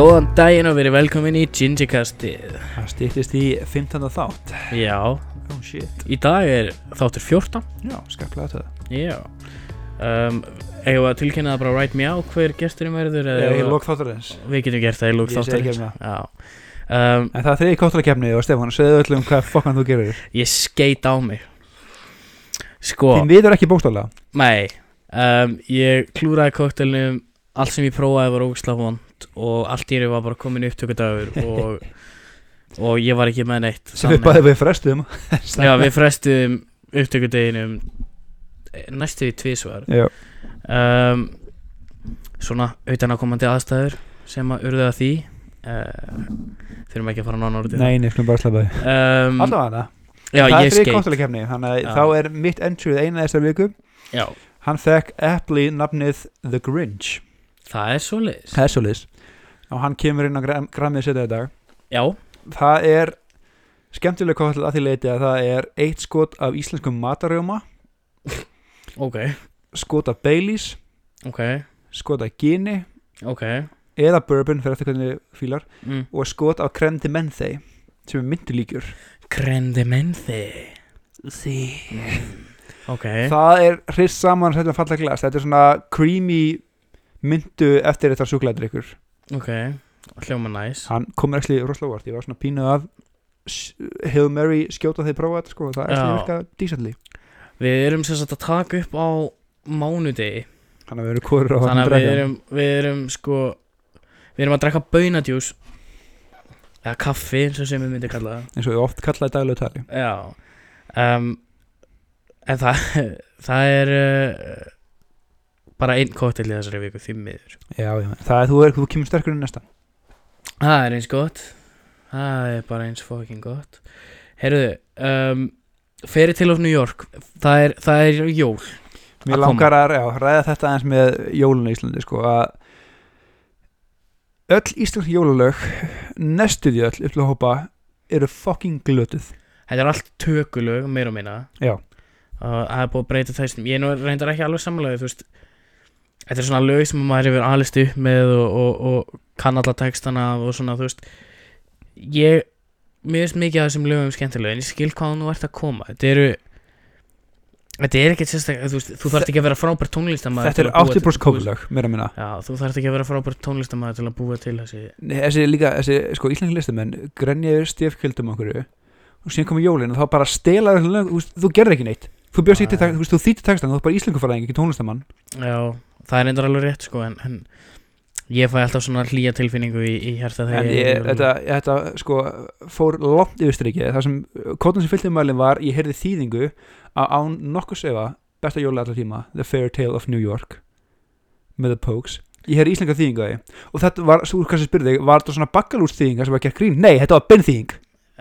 Góðan daginn og verið velkomin í Gingercastið Það stýttist í 15. þátt. Já, Oh shit. Í dag er þáttur 14 Já, skaplega þetta. Já. Um, við að tilkynna það bara right me out hver gesturinn verður eða Ég lók þáttarins. Við getum gert það í lúk Ég segi ekki þáttur um Já. Um, En það er þriði kóttalakefni og Stefán, segðu öllum hvað fokkan þú gerir. Ég skeit á mig. Sko, Þín viður ekki bókstálega nei. Um, Ég klúraði koktelnum Allt sem ég prófaði var ógislega vond Og allt í einu var bara komin upptökudagur Og, og ég var ekki með neitt Sem við bæðum við frestuðum. Já, við frestuðum upptökudeginum eh, næstu í tvísvar Já, um, Svona utan að komandi aðstæður sem að urðu að því. Uh, Þurfum ekki að fara nánar út í það. Nei, nei, skulum bara slappa því um, Allavega. Já, það ég er skeit kóttalakefni Þannig að þá er mitt entryð eina þessar viku. Já, Hann fekk epli nafnið The Grinch. Það er svoleiðis. Það er svolítið Og hann kemur inn á gra grammið setja í dag. Já, Það er skemmtilega kóttal að því leiti að það er eitt skot af íslenskum matarjóma ok, skot af Baileys. Ok, skot af Gini ok. Eða bourbon fyrir eftir hvernig fílar. Mm. og skot af creme de menthe sem er myndulíkjur Krendimenthi sí. Ok, það er hrist saman þetta glas. Þetta er svona creamy myndu eftir þetta súklæður ykkur ok Hljóma næs. Hann kom mér ekki rosalega vart ég var svona pínuð að Hail Mary skjóta þeir prófa þetta sko það er ekki virka decently. Við erum sem sagt að taka upp á mánudegi. Þannig að við erum hvorur á Þannig að við erum, við erum sko Við erum að drekka baunadjús. Eða kaffi eins og sem við myndum kalla það. Eins og við oft kallaði daglegu tali. Já. Um, En það Það er uh, Bara einn kóttel í þessari viku Því miður. Já, já. það er þú, er, þú kemur sterkur en næsta. Það er eins gott. Það er bara eins fucking gott. Heyrðu um, Feri til of New York. Það er, það er jól Mér langar að já, ræða þetta eins með jólun í Íslandi sko, að öll íslensk jólalög næstuði öll upp til að hópa eru fucking glötuð. Þetta er allt tökulög, meira og minna. Já. og það er búið að breyta þessum ég nú reyndar ekki alveg samanlega þú veist þetta er svona lög sem maður hefur alist upp með og, og, og kann alla textana og svona þú veist. Ég, mér finnst mikið af þessum lögum skemmtilega en ég skil hvað nú ert að koma. Þetta eru þetta er ekkert sérstaklega, þú þú þarft ekki að vera frábær tónlistamæður Þetta er 80% kókulög, meira að minna. Já, þú þarft ekki að vera frábær tónlistamæður til að búa til þessi Nei, Þessi líka, þessi sko íslenski listamenn grenjaður stefkjöldum okkur og síðan komið jólin og þá bara stela þessu lög, þú, þú gerði ekki neitt. Þú bjóst ekki til þú þú þýtti textan, þú ert bara íslengufæraðing, ekki tónlistamann Já, það er reyndar alveg rétt sko en, en ég fæ alltaf svona hlýja tilfinningu í, í hérsta en þegar ég, þetta, þetta sko fór langt yfir strikið það sem kótan sem fylgdi mælinn var ég heyrði þýðingu á án nokkuð sefa besta jóla allar tíma The Fairy Tale of New York með The Pokes. Ég heyrði íslenska þýðingu að því. Og þetta var, svo kannski spyrði þig, var þetta svona bakkalús þýðinga sem var gert grín? Nei, þetta var beinþýðing.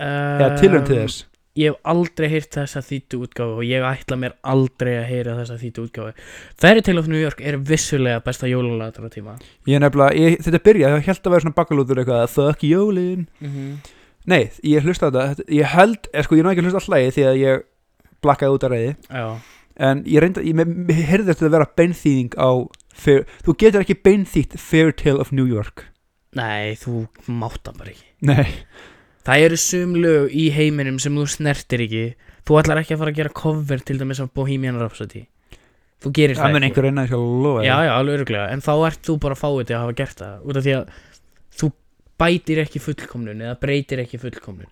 Eða tilhörn til þess. Um, Ég hef aldrei heyrt þessa þýttu útgáfu og ég ætla mér aldrei að heyra þessa þýttu útgáfu. Fairy Tale of New York er vissulega besta jólulega allra tíma ég nefnilega, ég, þetta byrjaði, það held að vera svona bakkalútur eitthvað, fuck jólin. Mm -hmm. nei, ég hlusta þetta, ég held, er, sko, ég náði ekki að hlusta alltaf því að ég blakkaði út að reyði Já, en ég reynda, ég, mér heyrði þetta að vera beinþýðing á fair, þú getur ekki beinþýtt Fairy Tale of New York. Nei, þú mátt það bara ekki. Nei, Það eru sum lög í heiminum sem þú snertir ekki. Þú ætlar ekki að fara að gera cover til dæmis af Bohemian Rhapsody. Þú gerir það, það mun ekki. einhver reyna að sjá lofa Já, já, alveg öruglega, en þá ert þú bara fáið til að hafa gert það út af því að þú bætir ekki fullkomnun eða breytir ekki fullkomnun.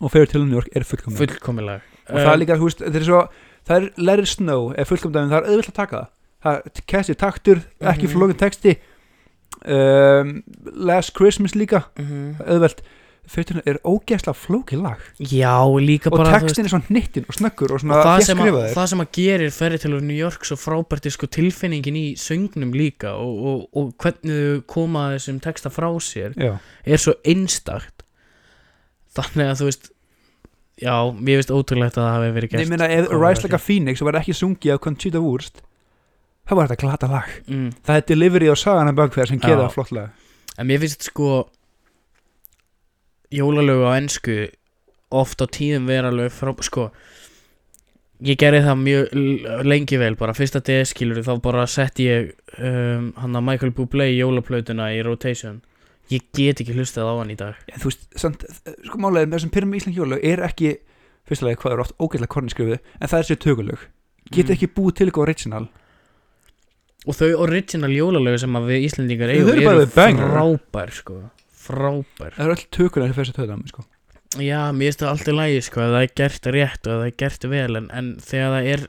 Og of New York er fullkomna fullkomulag. Og það er líka, þú veist, þetta er svo það er Let It Snow, er fullkomna það er auðvitað að taka það. Það kæsti taktur, ekki Mhm. flókin texti. Um, Last Christmas líka mm -hmm. auðvelt, Tale er ógeðslega flóki lag. Já, líka og bara þú textin er svona hnittin og snöggur og svona og það sem, að, það sem að gerir ferri til New York svo frábært er sko tilfinningin í söngnum líka og, og, og hvernig þau koma þessum texta frá sér já, er svo einstakt. Þannig að þú veist já, mér finnst ótrúlegt að það hafi verið gert ég meina, ef cover Rise Like a Phoenix var ekki sungið af Conchita Wurst það var þetta glata lag. Mm. það er delivery og sagan af bakveðar sem Já. gerir það flott lag. En mér finnst sko jólalögu á ennsku oft á tíðum vera alveg frá sko ég gerði það mjög lengi vel bara fyrsta DS skilur þá bara setti ég um, hann að Michael Bublé jólaplautuna í rotation. Ég get ekki hlustað á hann í dag. En þú veist, samt, sko málega með þessum pyrum íslensk jólu er ekki fyrstulega hvað er oft ógætlega korninskrifu en það er sér tökulög. Geta Mm. ekki búið til eitthvað original. Og þau original jólalögu sem að við Íslendingar Þau eigum eru frábær sko frábær. Það er öll tökulega fyrir þessu töðan sko. já, mér finnst það allt í lagi sko ef það er gert rétt og ef það er gert vel en, en þegar það er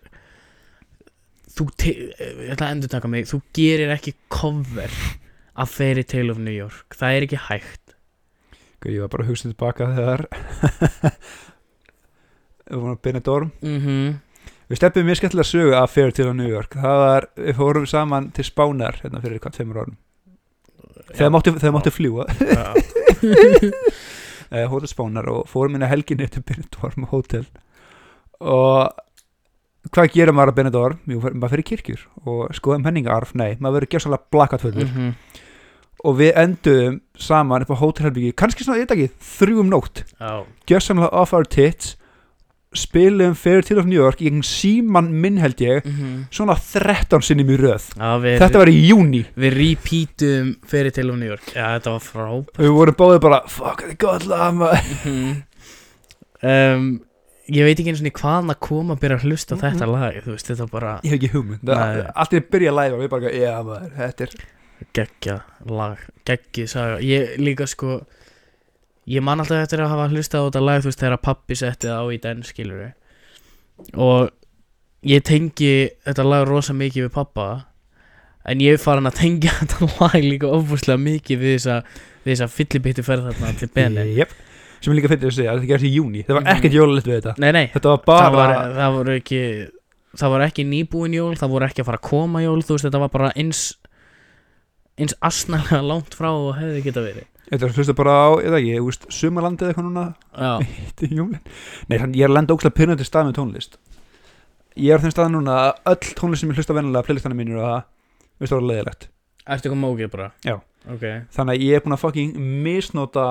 þú, ég ætla að endur taka mig þú gerir ekki cover af Fairy Tale of New York. Það er ekki hægt. Ég var bara að hugsa tilbaka þegar við vorum að byrja dorm. Mhm. Við steppum mjög skemmtilega sögu af Fair til á New York. Það var, við fórum saman til Spánar hérna fyrir hvað tveimur árum þegar mátti, þegar mátti fljúa Já. eh, hótel Spánar og fórum inn að helginni til Benidorm hótel og hvað gerir maður að Benidorm? Jú, maður fyrir kirkjur og skoðum henningarf, nei, maður verður gjössanlega blakatfullur Mhm. og við endum saman upp á hótelherbyggi kannski svona, veit ekki, þrjúum nótt Já. gjössanlega off our tits spilum Fair Tale of New York í einhvern síman minn held ég Mhm. svona 13 sinnum í röð. Já, við, þetta var í júni við repeatum Fairy Tale of New York. Já, þetta var frá við vorum báðið bara, fuck, þetta er gott lag maður." um, Ég veit ekki eins og hvaðan að koma að byrja að hlusta á Mhm. þetta lag Þú veist, þetta bara ég hef ekki hugmynd, allt er að byrja að læfa við bara, já maður, þetta er geggja lag Geggið saga. Ég líka sko Ég man alltaf eftir að hafa hlustað á þetta lag Þú veist, þegar pappi setti það á í den skilur Og ég tengi þetta lag rosa mikið við pappa En ég er farin að tengja þetta lag líka ofbúslega mikið við þessa, þessa fyllibittu ferð þarna til Bene yep. sem er líka fyrir að segja, þetta gerst í júni það var ekkert jólalegt við þetta. Nei, nei, þetta var bara, það, var, það voru ekki Það voru ekki nýbúin jól Það voru ekki að fara að koma jól Þú veist, þetta var bara eins eins asnalega langt frá og hefði geta verið þetta hlusta bara á, ég veit ekki, þú veist, sumarlandið eitthvað núna? Er Nei, þannig ég er að lenda ógslag pyrrandi stað með tónlist. Ég er þeim stað núna að öll tónlist sem ég hlusta vennilega playlistana mínir og það Veist það var leiðilegt. Ertu eitthvað mókið bara? Já. Ok. Þannig að ég er búin að fucking misnota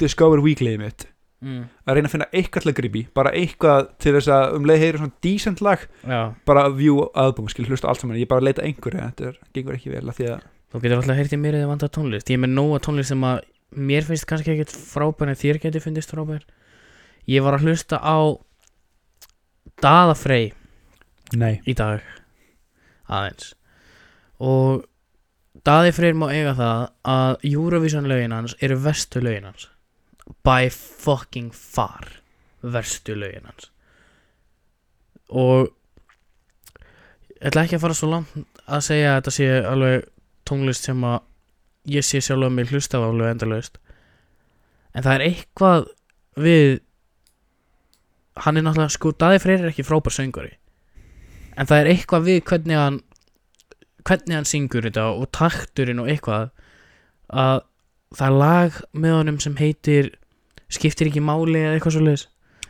Discover Weekly mitt. Mm. Að reyna að finna eitthvað til að gripi Bara eitthvað til þess að um leið heyri svona decent lag. Já, Bara view album, skil hlusta allt saman. Ég bara leita að einhverju, þetta er, gengur ekki vel að Því að, þú getur alltaf heyrt í mér eða vandar tónlist. Ég er með nóga tónlist sem að mér finnst kannski ekkert frábær en þér getur finnist frábær. Ég var að hlusta á Daða Frey nei. í dag. Aðeins. Og Daði Freyr má eiga það að Eurovision lögin hans eru vestu lögin hans. By fucking far verstu lögin hans. Og ég ætla ekki að fara svo langt að segja að þetta sé alveg tónlist sem að ég sé sjálf að mig hlusta á alveg endalaust. En það er eitthvað við hann er náttúrulega sko Daði Freyr er ekki frábær söngari en það er eitthvað við hvernig hann hvernig hann syngur þetta og takturinn og eitthvað að það er lag með honum sem heitir skiptir ekki máli eða eitthvað svo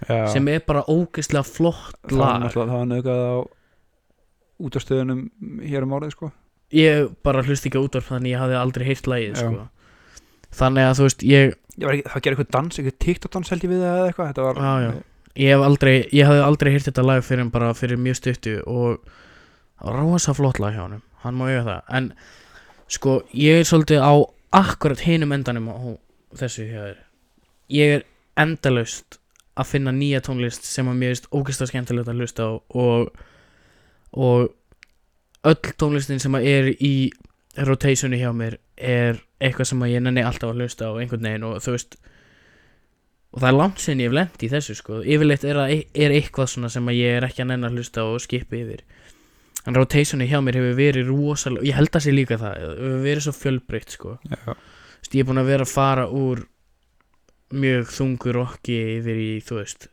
Já. sem er bara ógeðslega flott lag. það var nöðgað á útastöðunum hér um árið sko ég bara hlust ekki á útvarp þannig ég hafði aldrei heyrt lagið Já. sko. þannig að þú veist ég, Ég ekki, það gerði eitthvað dans, eitthvað TikTok-dans held ég við eða eitthvað, var Já, já. ég hef aldrei ég hafði aldrei heyrt þetta lag fyrir bara fyrir mjög stuttu og rosa flott lag hjá honum hann má eiga það en sko ég er svolítið á akkurat hinum endanum á þessu hjá þér ég er endalaust að finna nýja tónlist sem að mér er ógeðslega skemmtilegt að hlusta á og, og öll tónlistin sem er í rotationi hjá mér er eitthvað sem ég nenni alltaf að hlusta á einhvern veginn og þú veist og það er langt sinni ég hef lent í þessu sko. Yfirleitt er, að, er eitthvað svona sem ég er ekki að nenni að hlusta á og skipa yfir. En rotationi hjá mér hefur verið rosalega ég held að sé líka það, hefur verið svo fjölbreytt sko. Já. Ég er búin að vera að fara úr mjög þungur okki yfir í, þú veist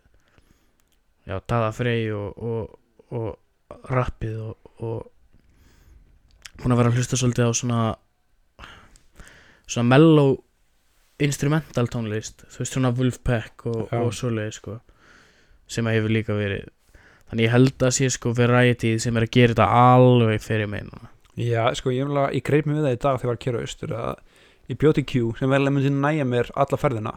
já, Dada Frey og, og, og rappið og, og búin að vera að hlusta svolítið á svona svona mellow instrumental tónlist þú veist svona Wolfpack og, og svoleið sko sem að hefur líka verið þannig ég held að sé sko variety sem er að gera þetta alveg fyrir mig núna. Já, sko, ég, ég greip mig við það í dag þegar ég var að kera austur að ég bjóti Q sem vel að myndi næja mér alla ferðina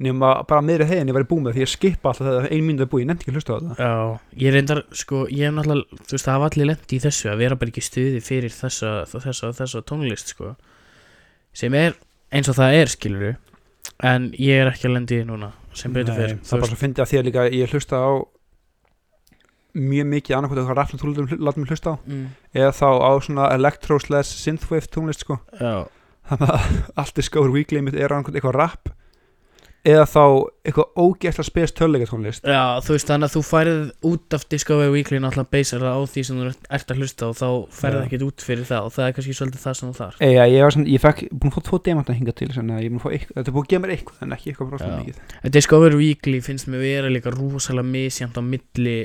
nema bara meðri hegin ég væri búið með því ég skipa alltaf þegar ein mínúti er búið, ég nefndi ekki að hlusta á þetta. Já, ég reyndar, sko, ég hef náttúrulega, þú veist, það hafa allir lendi í þessu að vera bara ekki í stuði fyrir þessa, þessa, þessa tónlist, sko, sem er eins og það er, skilur en ég er ekki að lendi í núna, sem betur fyrir, það er bara að því að líka ég hlusta á mjög mikið annarkvæmt tónlistum látum mig hlusta á. Mm, eða þá á svona electro slash synthwave tónlist sko. Þannig að allt Discover Weekly mitt er annarkvæmt eitthvað rap eða þá eitthvað ógeðslega spes töluleika tónlist já, þú veist, þannig að þú færið út af Discovery Weekly náttúrulega beisar það á því sem þú ert að hlusta og þá færið Já. ekkert út fyrir það og það er kannski svolítið það sem þú þarf Eða, ég, var svona, ég fekk, búin að fá tvo demanta hinga til þannig að ég búin að fá eitthvað, þetta búin að gefa mér eitthvað en ekki eitthvað Já. mikið Discovery Weekly finnst mér vera líka rosalega misjæmt á milli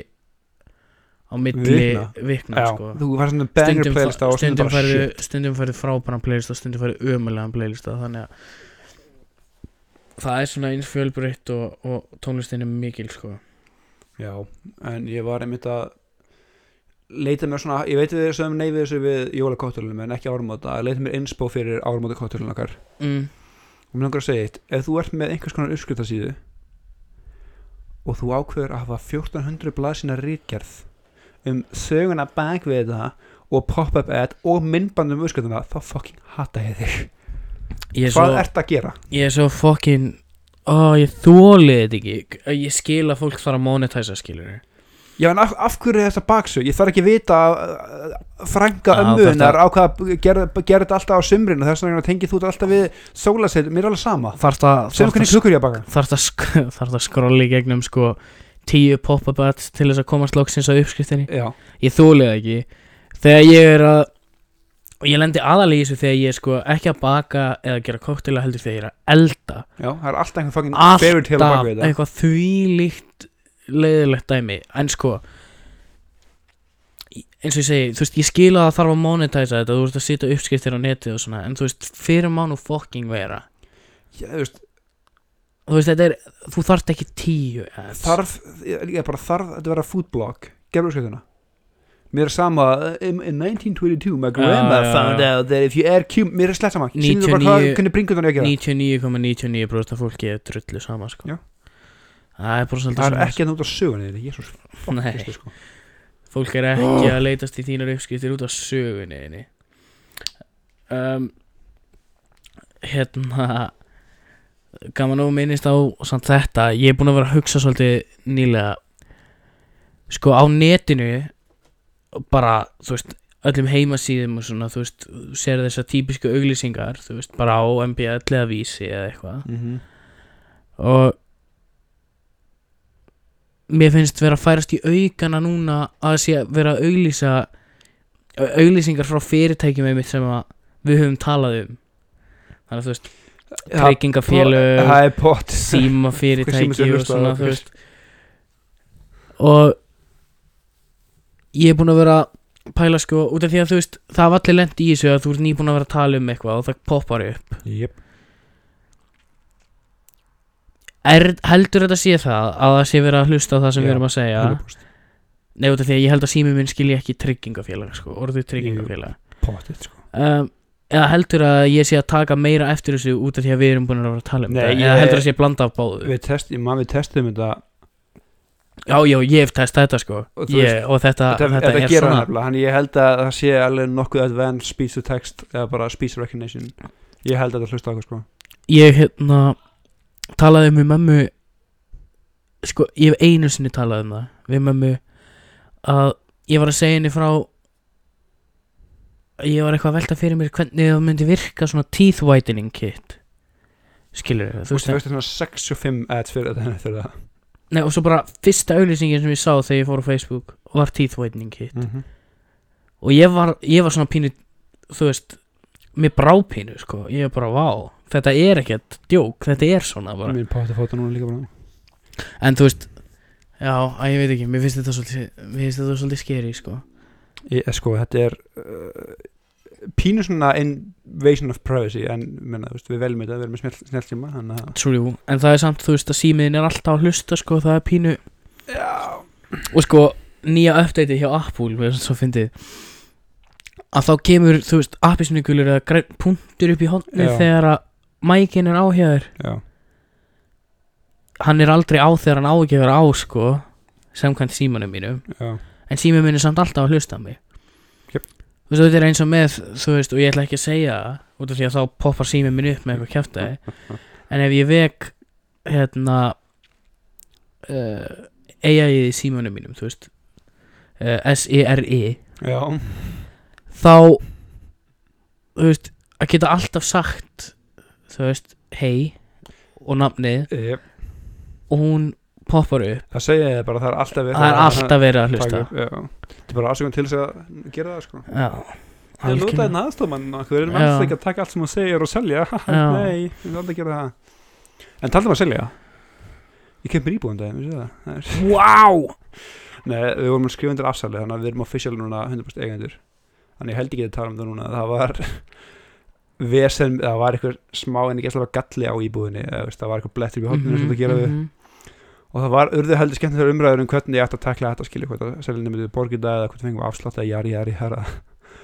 á milli Vikna. vikna, Já, sko stundum, stundum færðu frábæran playlist og stundum færðu ömulegan playlist þannig að það er svona eins fjölbreytt og, og tónlistin er mikil sko. Já, en ég var einmitt að leita mér svona, ég veit við sögum nei við þessu við jólakótturlunum en ekki áramóta, að leita mér inspo fyrir áramóta kótturlunum okkar. Mm. og mér langar að segja eitt, ef þú ert með einhvers konar uppskriftasíðu og þú ákveður að hafa 1400 blaðsina rítgerð um söguna bak við þetta og pop-up ad og myndbandum um uppskriftina, þá fucking hata ég þig ég, er hvað svo, ert að gera? ég er svo fokkin ó ég þólið þetta ekki. Ég skil að fólk þarf að monetæsa skilur Já, en af, af hverju er þetta baksug? Ég þarf ekki að vita uh, frænga Já, ömmuðunar á hvað gerði þetta alltaf á sumrinu þess vegna tengið þú þetta alltaf við sólaseit mér er alveg sama. Þarf það sem hvernig kukur ég að baka þarf það sk þarf það skrolli gegnum sko tíu pop-up ads til þess að komast loksins á uppskriftinni. Já, ég þólið það ekki. Þegar ég er að og ég lendi aðalega í þessu þegar ég er sko ekki að baka eða gera koktela heldur þegar ég er að elda. Já, það er alltaf einhvern fucking fairy tale bak alltaf við þetta. eitthvað þvílíkt leiðilegt dæmi. En sko eins og ég segi, þú veist, ég skila að það þarf að monetæsa þetta, þú veist að sitja uppskriftir á netið og svona, en þú veist, fyrir má nú fucking vera, Já, þú veist, þú veist, þetta er þú þarft ekki tíu ads. þarf, ég ég bara þarf þetta að vera foodblog, gerðu skriftina Mér er sama, in, in 1922 my grandma já, found out that if you add cube, mér er slett sama Sýndu bara hvað, 99 hvernig bringur þannig að gera 99,99% af fólki er drullu sama sko. Já. það er Það er ekki að nota sögunni Nei. sko. fólk er ekki að leitast í þínar uppskriftir út af sögunni um, hérna gaman og minnist á samt þetta ég er búin að vera að hugsa svolítið nýlega sko á netinu bara þú veist öllum heimasíðum og svona þú veist sér þessar típisku auglýsingar þú veist bara á MBL eða vísi eða eitthvað. Mm -hmm. og mér finnst vera að færast í aukana núna að sé að vera að auglýsa au- auglýsingar frá fyrirtækjum einmitt sem að við höfum talað um. Þannig að þú veist treykingafélög Það pott síma Síma fyrirtæki sem og svona þú veist. Og ég er búin að vera að pæla sko út af því að þú veist það var allir lent í þessu að þú ert nýbúin að vera að tala um eitthvað og það poppar upp. Jep. er, heldur þetta sé það að það sé verið að hlusta á það sem Já, við erum að segja? 100%. Nei, út af því að ég held að sími minn skilji ekki tryggingafélag sko, orðið tryggingafélag. Pottið sko. Um, eða heldur að ég sé að taka meira eftir þessu út af því að við erum búin að vera að tala um Nei, þetta? Ég- eða heldur að sé að blanda af báðu? Við, test, ég man við testum þetta Já, já, ég hef testað þetta sko. Og ég, og þetta, Þetta, þetta, er svona Þannig ég held að það sé alveg nokkuð advanced speech to text eða bara speech recognition. Ég held að þetta hlusta okkur sko. Ég hérna talaði um við mömmu sko, ég hef einu sinni talað um það við mömmu að ég var að segja henni frá ég var eitthvað að velta fyrir mér hvernig það myndi virka svona teeth whitening kit. Skilur Þú þú veist veist það er svona 65 ads fyrir þetta fyrir það Nei, og svo bara fyrsta auglýsingin sem ég sá þegar ég fór á Facebook var teeth whitening kit. Mm -hmm. og ég var, ég var svona pínu þú veist, mér brá pínu sko, ég var bara, vá, þetta er ekkert djók, þetta er svona bara. Mín pátti fóta núna líka bara. En þú veist, já, að ég veit ekki mér finnst þetta svolítið, mér finnst þetta svolítið skeri sko, ég, sko, Þetta er uh, pínu svona invasion of privacy en menna, veist, við veljum þetta, við erum með þannig að true, en það er samt, þú veist, að símiðin er alltaf að hlusta, sko, það er pínu Já. Og sko, nýja uppdatið hjá Apple, við erum svo fyndið. Að þá kemur, þú veist, appisnugulur eða punktur upp í hóndni þegar að mækin er Já. Hann er aldrei á þegar hann á ekki að vera á sko samkvæmt símanum mínum. Já, en símanum minn er samt alltaf að hlusta á mig. Þú veist þetta er eins og með þú veist og ég ætla ekki að segja það út af því að þá poppar síminn minn upp með eitthvað kjæftæði en ef ég vek hérna uh, AI í símanum mínum þú veist uh, S-E-R-I já, þá þú veist að geta alltaf sagt þú veist hei og nafnið Jep. og hún poppar upp. Það segja ég bara það er alltaf verið það er alltaf verið að hlusta. þetta er bara aðsökun til þess að gera það sko. Já Það er lútaði algjörlega. aðstofmann Við erum Já. alltaf ekki að taka allt sem hún segir og selja. Nei, við erum aldrei að gera það. En talum að selja? Ég kemur það? Það er- Vá! Nei, við vorum að skrifa undir afsali Þannig að við erum official núna 100% eigendur. Þannig ég held ekki að tala um það núna Það var Vesen, það var eitthvað smá en ekki alltaf galli á veist, Það var eitthvað blettur í hóttinu sem það gera við mhm. Og það var urðu heldur skemmtilegur umræður um hvernig ég ætti að takla þetta skilja Hvort að seljandi myndi borgið eða hvort við fengum afslátt eða jari jari herra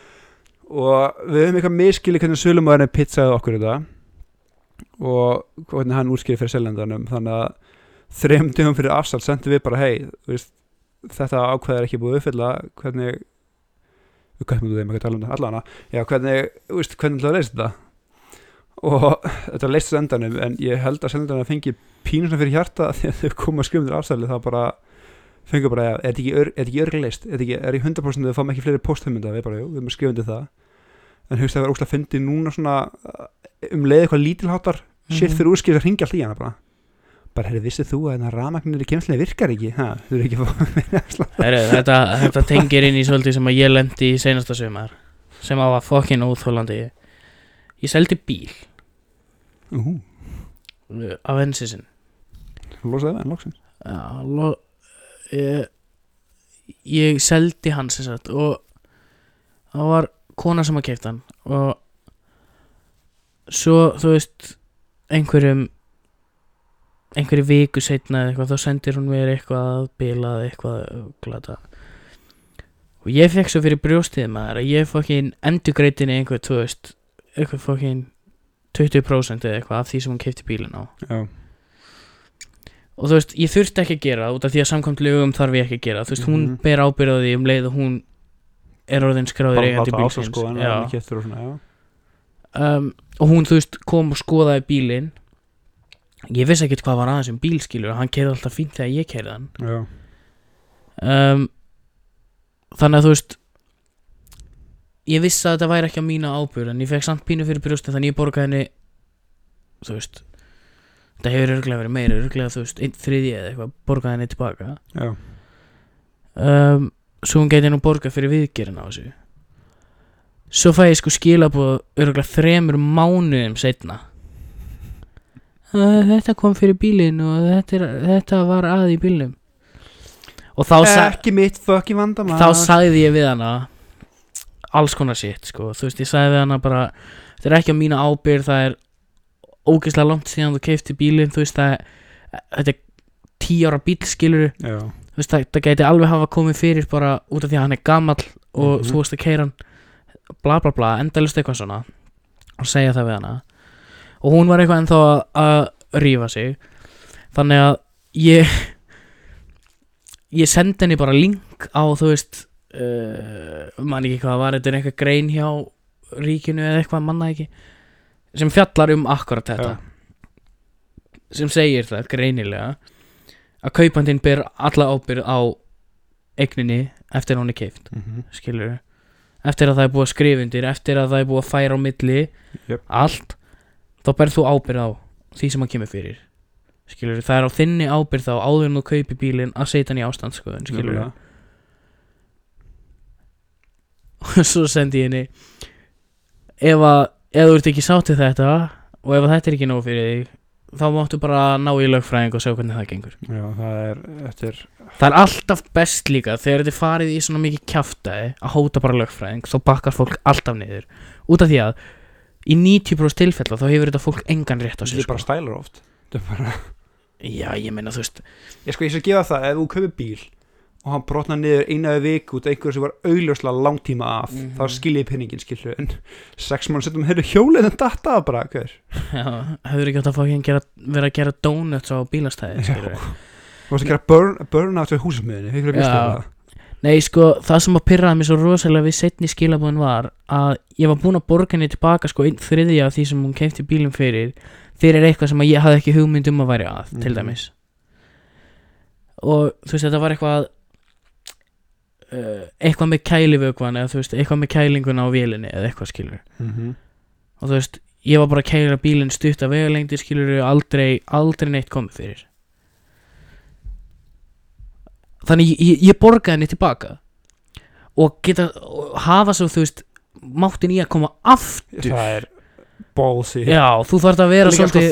Og við höfum eitthvað miskilið hvernig sölumæðurinn pizzaði okkur þetta Og hvernig hann útskýrði fyrir seljandanum. Þannig að þrejum dögum fyrir afslátt sendum við bara hei veist, Þetta ákveð er ekki búið uppfylla. Hvernig Við kvæmum þeim ekki að tala um þetta allana Já, hvernig, þú veist, hvernig ætlaðu að leysa þetta Og þetta leist þessu endanum En ég held að seljandanum fengi pínusna fyrir hjarta að þau koma að skrifa undir afsæli Það bara fengur bara, ja, er þetta ekki, ör, er þetta ekki örgleist er, í 100% við fáum ekki fleiri posthumunda við bara, jú, við erum að skrifa undir það en hugst að vera óslega fyndi núna svona uh, um leið eitthvað lítilháttar shit Mhm. fyrir úrskýr að ringja alltaf í hana bara bara, herri, vissið þú að þennan rafmagnir í kemslega virkar ekki ha, þú eru ekki að fá meira afslátt. Þetta, þetta tengir inn í svolítið sem að ég lendi í seinasta sumar sem að var fokkin óþólandi ég seldi bíl. Uh, af ensisin losaði það en loksins. Já, lo, ég, ég seldi hann sem sagt og það var kona sem að kefta hann og svo þú veist einhverjum einhverju viku setna eða eitthvað þá sendir hún mér eitthvað að bilað eitthvað glata. Og ég fekk svo fyrir brjóstið maður að ég fokkin endurgreitinni einhver, þú veist eitthvað fokkin 20% eða eitthvað af því sem hún kefti bílinn á. Já, og þú veist, ég þurfti ekki að gera það út af því að samkvæmt lögum þarf ég ekki að gera þú veist, hún Mhm. ber ábyrð á því um leið og hún er orðin skráður bara eigandi láta bílsins. ása sko en Já. það er keftur og svona, já. Um, og hún, þú veist, kom og skoðaði bílinn. Ég vissi ekkert hvað var aðeins um bílskilur hann keirði alltaf fínt þegar ég keirði hann. Já, um, þannig að þú veist ég vissi að þetta væri ekki á mína ábyrð en ég fekk samt pínu fyrir brjóstin þannig ég borgaði henni þú veist þetta hefur örglega verið meira örglega þú veist, einn þriði eða eitthvað borgaði henni tilbaka. Um, svo hún geti nú borgað fyrir viðgerinn á þessu. Svo fæ ég sko skilabóð örgulega þremur mánuðum setna þetta kom fyrir bílinn og þetta, er, þetta var að í bílnum. Og þá, sa ekki mitt fucking vandamál. þá sagði ég við hana alls konar shit sko. þú veist ég sagði við hana bara þetta er ekki á mína ábyrð það er ógeðslega langt síðan þú keifti bílinn þú veist það þetta er tíu ára bíl skilur já, þú veist, það, það gæti alveg hafa komið fyrir bara út af því að hann er gamall og Mhm. þú veist að keira hann bla bla bla, endalist eitthvað svona og segja það við hana og hún var eitthvað ennþá að, að rífa sig þannig að ég ég sendi henni bara link á þú veist uh, man ekki hvað var, þetta er eitthvað grein hjá ríkinu eða eitthvað manna ekki sem fjallar um akkurat þetta. Sem segir það greinilega að kaupandinn ber alla ábyrð á eigninni eftir að hún er keift mhm, skilur eftir að það er búið að skrifa undir eftir að það er búið að færa á milli Jöp. allt þá berð þú ábyrð á því sem hann kemur fyrir skilur það er á þinni ábyrð þá áður en þú kaupi bílinn að setja hann í ástandsskoðun skilur nefnilega. Og svo sendi ég henni ef að ef þú ert ekki sátt við þetta og ef þetta er ekki nóg fyrir þig þá máttu bara ná í lögfræðing og sjá hvernig það gengur. Já, það er eftir það er alltaf best líka þegar þetta er farið í svona mikið kjaftaði að hóta bara lögfræðing þá bakkar fólk alltaf niður. Út af því að í 90% tilfella þá hefur þetta fólk engan rétt á þetta sér er bara stælar oft. Þetta bara já ég meina þú veist ég sko ég skal gefa það ef þú kaupir bíl og hann brotnaði niður einaði vik út af einhverju sem var augljóslega langtíma af Mhm. þá skil ég pinningin skilur en sex mánu setjum hefur hjólið en datta af bara hver Já, hefur ekki átt að fá hérna vera að gera donuts á bílastæði Já. þú varst að gera burn, burnout húsasmiðinni hefur Já. Nei, sko, það sem að pyrraði mér svo rosalega við setni skilabúin var að ég var búinn að borga henni tilbaka sko einn þriðja af því sem hún kefti bílum fyrir fyrir eitthvað sem ég hafði ekki hugmynd um að væri að, til Mhm. dæmis og þú veist, þetta var eitthvað uh, eitthvað með kælivökvan eða þú veist, eitthvað með kælinguna á vélinni eða eitthvað skilur mm og þú veist, ég var bara að kæla bílinn stutt að vegalengdi skilur aldrei, aldrei neitt komið fyrir. Þannig ég, ég, ég borgaði henni tilbaka. Og geta og hafa svo þú veist máttin í að koma aftur. Það er ballsy. Já, þú þarft að vera sko svolítið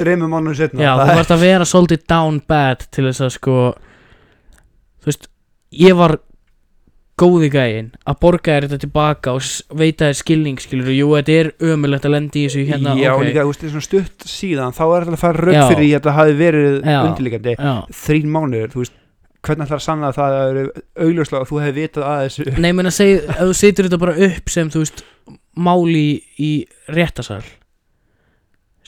já, þú þarft að vera svolítið down bad til þess að sko þú veist, ég var góði gæinn að borga þér þetta tilbaka og veita þér skilning skilur, jú, þetta er ömulegt að lendi í þessu hérna, já ok, líka þú veist, þetta er svona stutt síðan þá er þetta að fara rauk fyrir því að þetta hafi verið undirleikandi þrín mánuður, þú veist hvernig ætlar að sanna að það er augljóslega að þú hefði vitað að þessu? Nei, menn að segja, ef þú setur þetta bara upp sem, þú veist, máli í, í réttasal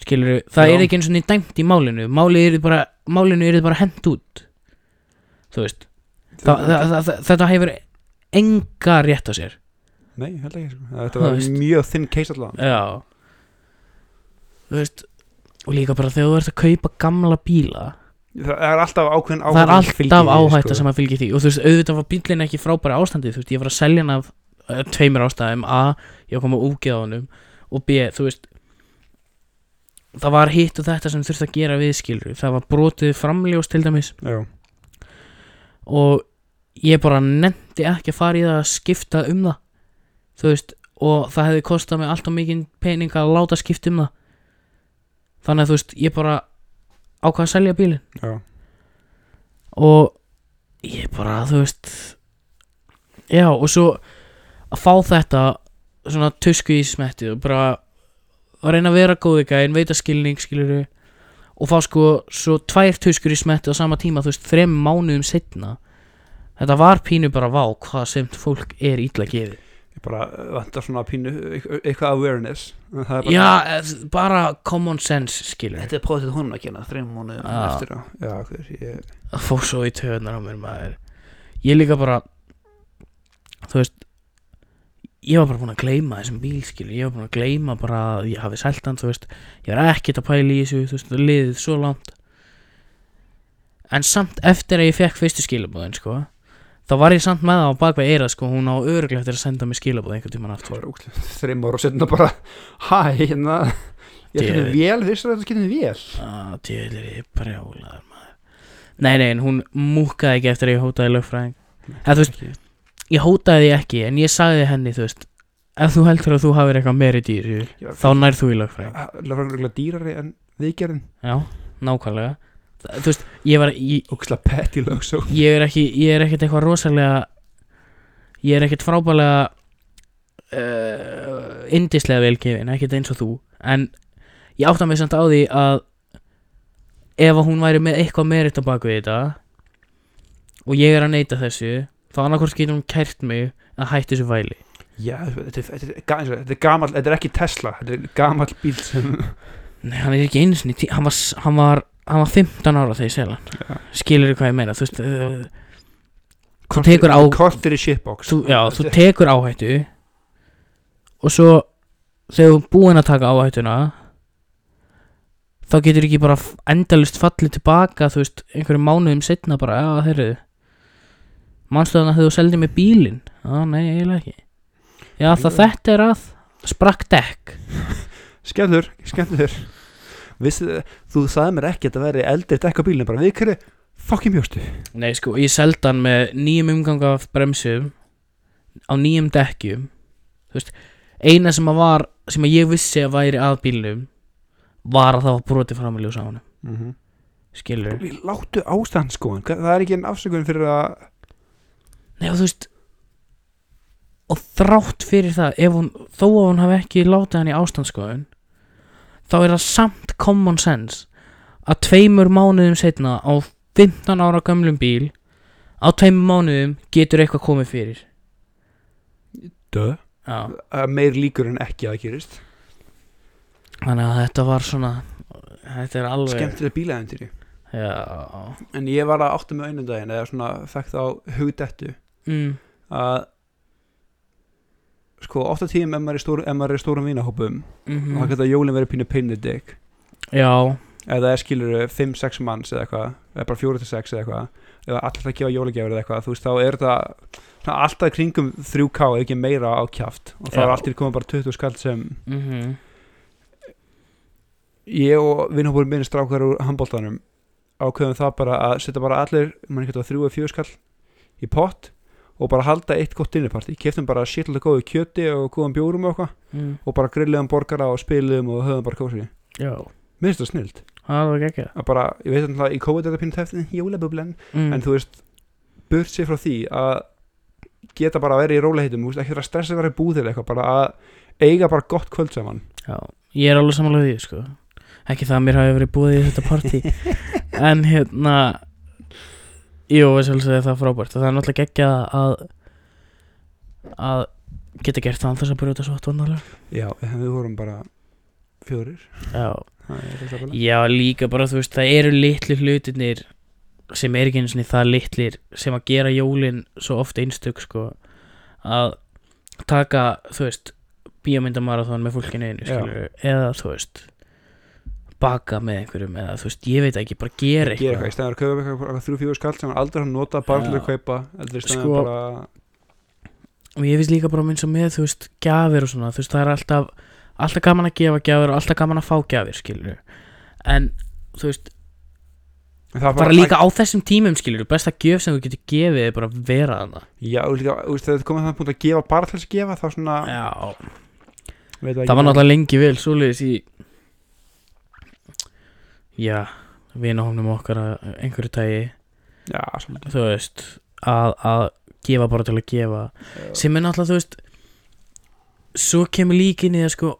skilur það Já. er ekki eins og niður dæmt í málinu Máli er bara, málinu er bara hent út þú veist. Það, það, það, það, þetta hefur enga rétt á sér. Nei, held ekki sko. þetta var veist. mjög þinn case allan Já. Þú veist og líka bara þegar þú ert að kaupa gamla bíla það er alltaf ákveðin það er alltaf áhætta sem að fylgja því. Og þú veist, auðvitað var bílinn ekki frábæra ástandi þú veist, ég var að selja hann af uh, tveimur ástæðum. A, ég var að koma úgeð á honum. Og B, þú veist það var hitt og þetta sem þurfti að gera við skilur það var brotið framljós til dæmis. Já, og ég bara nefndi ekki að fara í það að skipta um það. Þú veist, og það hefði kostað mig alltaf mikið pening að láta skipta um það. Þannig að þú veist, ég bara ákvað að selja bílinn. Já, og ég bara, þú veist já, og svo að fá þetta svona tusku í smettið og bara að reyna að vera góði gæðin, veita skilning skiluru og fá sko svo tvær tuskur í smettið á sama tíma, þú veist, þrem mánuðum setna þetta var pínu bara vá hvað sem fólk er ítla gefið. Ég bara uh, vantar svona pínu eitthvað- awareness. En það er bara, já, eh, bara common sense skilur þetta er prófið honum að kynna þreim Já. eftir á. Já, hver, ég, að fá svo í töðunar á mér maður. Ég líka bara þú veist ég var bara búin að gleyma þessum bíl skilur ég var búin að gleyma bara að ég hafi selt hann þú veist, ég var ekkert að pæla í þessu þú veist, það liðið svo langt. En samt eftir að ég fekk fyrstu skilabóðin sko þá var ég samt með það á bakveg eira sko hún á öruglega eftir að senda mig skilabóð einhvern tímann aftur. Þreim ára og setna bara hæ, hérna ég Djöfull. skynni vel, vissu að þetta skynni vel að djöðlir ég brjálaður maður. Nei nei hún múkaði ekki eftir að ég hótaði lögfræðing. Eða þú veist ég hótaði því ekki en ég sagði henni þú veist ef þú heldur að þú hafir eitthvað meiri dýr þá nær þú í lögfræðing. lögfræðingur þú veist, ég var ég, ég er ekki ég er ekkert eitthvað rosalega ég er ekkert frábælega uh, indislega velgefin ekkert eins og þú. En ég átta mig samt á því að ef að hún væri með eitthvað meiritt á baku þetta og ég er að neyta þessu þá annarkvort getur hún kært mig að hætti þessu væli. Já, þetta er, þetta er, eins þetta er gamall þetta er ekki Tesla, þetta er gamall bíl sem Nei, hann er ekki tí- hann var, hann var, hann var 15 ára þegar ég sel hann. Skilur hvað ég meina? Þú veist uh, Þú tekur á- kortir í shitbox þú, já, þú tekur áhættu og svo þegar þú er búinn að taka áhættuna þá getur ekki bara endalaust fallið tilbaka þú veist, einhverjum mánuðum setna bara, já, þeirri manstu þannig að þú seldi með bílinn? Já, nei, eiginlega ekki. Já, það þetta er að. Sprakk dekk. Skemmtur, skemmtur Vissi, þú sagði mér ekki að þetta veri eldri dekka bílinn bara. Við hverju fucking mjóstu Nei sko, ég seldi hann með nýjum umgang af bremsum á nýjum dekkjum. Veist, eina sem að var sem að ég vissi að væri að bílnum var að það var brotið fram í ljósa á hann mm -hmm. skilur láttu ástandskóin það er ekki en afsökun fyrir að Nei og þú veist og þrátt fyrir það hún, þó að hún hafi ekki látið hann í ástandskoðun þá er það samt common sense að tveimur mánuðum setna á 15 ára gömlum bíl á tveimur mánuðum getur eitthvað komið fyrir. Dö já, Meir líkur en ekki að það gerist. Þannig að þetta var svona þetta er alveg Skemmtilega bílaðendur já, En ég var að átta með einum daginn eða svona fekk þá hugdettu mm, að sko 8 tíum ef maður er, í stórum vínahópum mm þá geta jólin verið pínu pain in the dick. Já, það er skilur 5-6 manns eða eitthvað eða bara 4-6 eða eitthvað eða allir að gefa jólagjafir eða eitthvað þú veist þá er það svona alltaf kringum 3k eða ekki meira á kjaft. Og Já. er alltaf komið bara 20 skall sem mhm. ég og vinnhópur minni strákar úr handbóltanum ákveðum það bara að setja bara allir mann ekki þrjú eða fjögur skall í pott og bara halda eitt gott dinnerparty. Keftum bara shitlega góðu kjöti og góðum bjórum og eitthvað. Mm, og bara grilliðum borgara og spiliðum og höfðum bara kósi já, minnst það það ekki að bara, ég veit að í COVID er þetta pínu teftin jólabublen mm, en þú veist, burt sér frá því að geta bara að vera í róliheitum ekki vera að stressa að vera í búðir eitthvað bara að eiga bara gott kvöld saman. Já, ég er alveg samanlega því sko. Ekki það að mér hafi verið búið í þetta partí en hérna jú, það frábært. Og það er náttúrulega geggja að að geta gert það þess að brjóta svo vandarlega já, við vorum bara fjórir. Já, er já, líka bara þú veist það eru litlu hlutinir sem er ekki einu sinni það litlir sem að gera jólin svo oft einstök sko að taka, þú veist bíómyndamarathon með fólkinu einu skilur, eða þú veist baka með einhverjum eða þú veist, ég veit ekki, bara gera gera eitthvað eitthvað, í stæðan að kaupa eitthvað, eitthvað þrjú fjóður skall sem hann aldrei hann nota bara til að kaupa í stæðan Sko, bara og ég finnst líka bara eins og með, þú veist, gjafir og svona, þú veist, það er alltaf alltaf gaman að gefa gjafir og alltaf gaman að fá gjafir skilur, en þú veist, það er bara líka á þessum tímum skilur, besta gjöf sem þú getur gefið er bara að vera þarna. Já, og líka, þú veist, þegar þetta komið punkt að gefa bara til þess að gefa þá svona Já, veit það var náttúrulega lengi vel svoleiðis í já, vinahófnum okkar einhverju tægi já, þú veist, að, að gefa bara til að gefa. Sem er náttúrulega, þú veist svo kemur líka inn í það sko.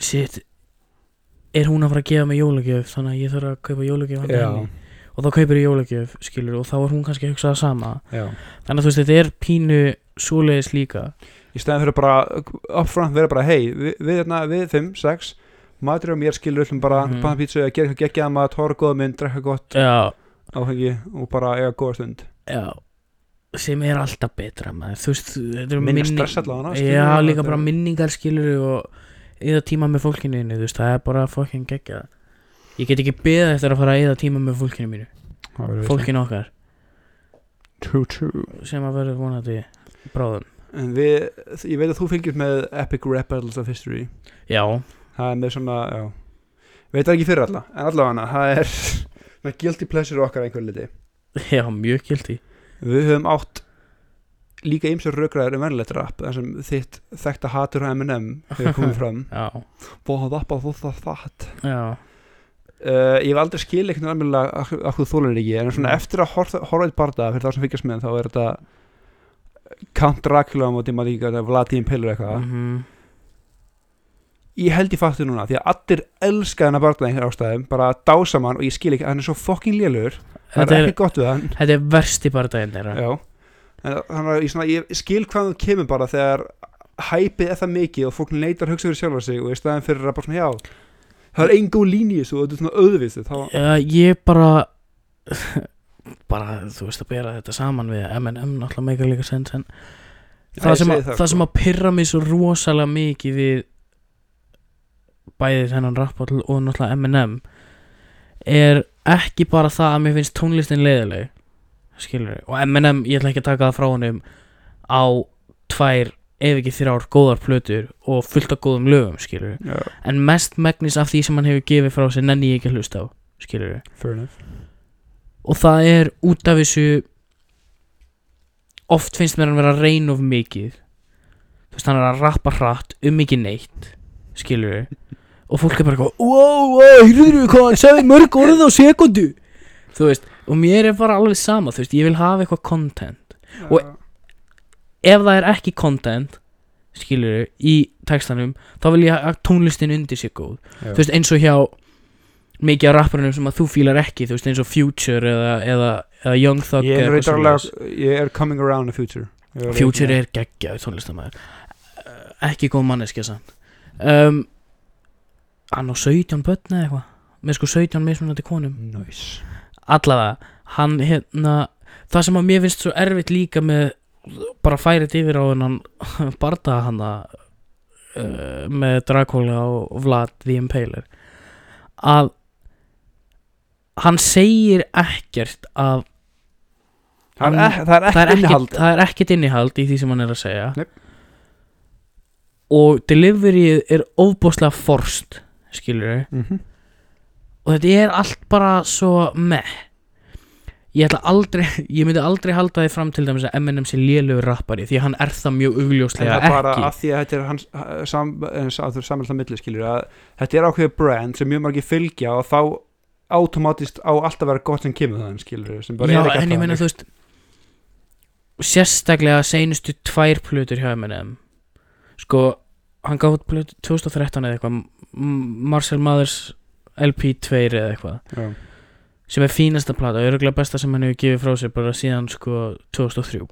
Shit er hún að fara að gefa mig jólagjöf? Þannig að ég þarf að kaupa jólagjöf handa já, henni. Og þá kaupir ég jólagjöf, skilur og þá er hún kannski að hugsa það sama. Já. Þannig að þú veist, þetta er pínu svoleiðis líka. Í stæðan fyrir bara upfront vera bara hei, við, við, hérna, við fimm, sex matur og mér skilur öllum bara mm panna pítsu, gera eitthvað geggjað maður, tóra góða mynd, drekka gott. Já, áfengi og bara eiga góða stund. Já. Sem er alltaf betra maður. Þú veist, þetta eru minni minni- stress allavega já, líka bara minningar skilur og eða tíma með fólkinu þínu, þú veist, það er bara fucking geggja ég get ekki beða eftir að fara að eða tíma með fólkinu mínu. Fólkinu okkar. true, true. Sem að verður vonandi bráðum. En við, ég veit að þú fylgjast með Epic Rap Battles of History já, það er með svona, já. Veit það ekki fyrir alla, en allavega það er með guilty pleasure okkar einhver liti já, mjög gildi við höfum átt líka ymsur raukraður um verðilegt rap þar sem þitt þekkta hatur á M&M hefur komið fram. Bóða það bara þú það það já, uh, ég hef aldrei skil ekkert alveg að þú þólar ekki en svona Mm. eftir að horfa eitt barða fyrir þá sem fylgjast með þá er þetta Count Dracula á móti maður ekki Vladimir Pilur eitthvað. Mhm, ég held ég fattu núna því að allir elska hennar barða einhver ástæðum bara dása mann og ég skil ekki hann er svo fucking lélur það er er, ekki gott við hann. þetta er versti bardaginn þeirra. Já. En þannig að ég, svona, ég skil hvað það kemur bara þegar hæpið er það mikið og fólk neitar að hugsa fyrir sjálfa sig og í staðin fyrir að bara svona já það er einn góð líni í þessu og þetta er svona auðvist þá Já, ég bara bara, þú veist að bera þetta saman við M&M náttúrulega meika líka sens en það, ég sem, að, það, sko. sem að pyrra mig svo rosalega mikið við bæði þennan rappall og náttúrulega M&M er ekki bara það að mér finnst tónlistin leiðileg skilur og M&M, ég ætla ekki að taka það frá honum á tvær ef ekki þrjár góðar plötur og fullt af góðum lögum skilur já, en mest megnis af því sem hann hefur gefið frá sér nenni ég ekki að hlusta á skilur og það er út af þessu oft finnst mér hann vera að reyna of mikið. Þú veist hann er að rappa hratt um ekki neitt skilur og fólk er bara eitthvað wow, wow, hýrður hvað hann sagði mörg orð á sekundu. Þú veist, og mér er bara alveg sama þú veist, ég vil hafa eitthvað content. Og- Já. ef það er ekki content skilur í textanum þá vil ég að tónlistin undir sig góð. Já. þú veist eins og hjá mikið af rapparunum sem að þú fílar ekki þú veist eins og Future eða, eða, eða Young Thug ég er, alveg, ég er coming around the future. Future er geggjaður tónlistamæður ekki góð manneskja samt. Um, hann á 17 börn eða eitthvað. Með sko 17 mismunandi konum. Nice. Allavega, hann hérna það sem að mér finnst svo erfitt líka með bara færið yfir á hennan barða hann uh, með Dracula og Vlad the Impaler að hann segir ekkert er, Hann- það er er, innihald ekkert, það er ekkert innihald. í því sem hann er að segja. Nei. og deliveryið er ofbúslega forst skilur mm -hmm. og þetta er allt bara svo meh. Ég ætla aldrei ég myndi aldrei halda því fram til dæmis að Eminem sé lélugur rappari því að hann er það mjög en augljóslega það er bara ekki. af því að þetta er hans uh, sam, samverðslega milli skilur að þetta er ákveðið brand sem mjög margir fylgja og þá automatist á alltaf að vera gott sem kemur þann skilur sem bara Já, er ekki en ég meina þú veist sérstaklega seinustu tvær plötur hjá Eminem. Sko, hann plötu 2013 eða eitthvað Marcel Mathers LP2 eða eitthvað Já. sem er fínasta plata, örgulega besta sem hann hefur gefið frá sér bara síðan sko 2003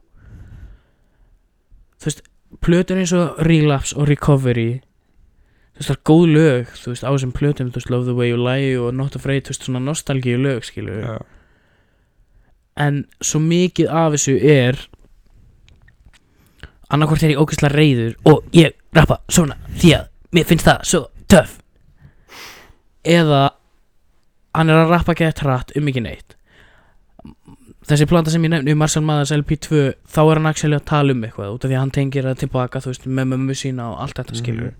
þú veist plötur eins og Relapse og Recovery þú veist það er góð lög þú veist á þessum plötum, þú veist Love the Way You Lie og Not Afraid, þú veist svona nostalgíu lög skilur Já. en svo mikið af þessu er annarkvort er ég ógeðslega reyður og ég rappa svona því að mér finnst það svo töff. Eða hann er að rappa gett hratt um ekki neitt. Þessi planta sem ég nefni um Marcel Mathers LP2 þá er hann að tala um eitthvað út af því að hann tengir það tilbaka veist með mömmu sína og allt þetta Mhm. skilur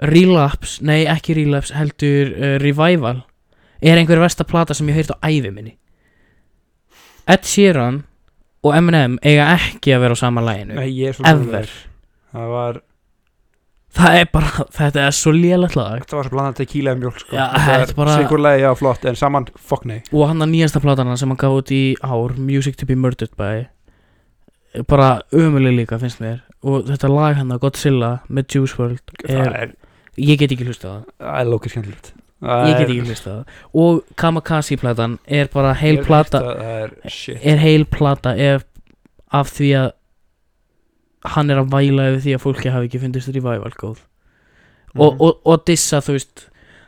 Relapse, nei ekki Relapse heldur uh, Revival. Er einhver versta plata sem ég hef heyrt á ævi minni. Ed Sheeran og Eminem eiga ekki að vera á sama læginu Nei, ég er svo ever. þér. það var það er bara, þetta er svo lélægt lag. Þetta var svo blandað tequila og mjólk sko. Já, þetta er bara- singurlega, já flott en saman, fuck nei. Og hann að nýjasta platan hans sem hann gaf út í ár Music to be Murdered by er bara ömuleg líka finnst mér. Og þetta lag hann að Godzilla með Juice WRLD það er, er, ég get ekki hlusta það. Það er lókið skemmtilegt ég get ekki hlusta það. Og Kamakazi platan er bara heil plata það er er heil plata ef, af því að hann er að væla yfir því að fólki hafi ekki fundist revival góð. Og, Mhm. og, og dissa þú veist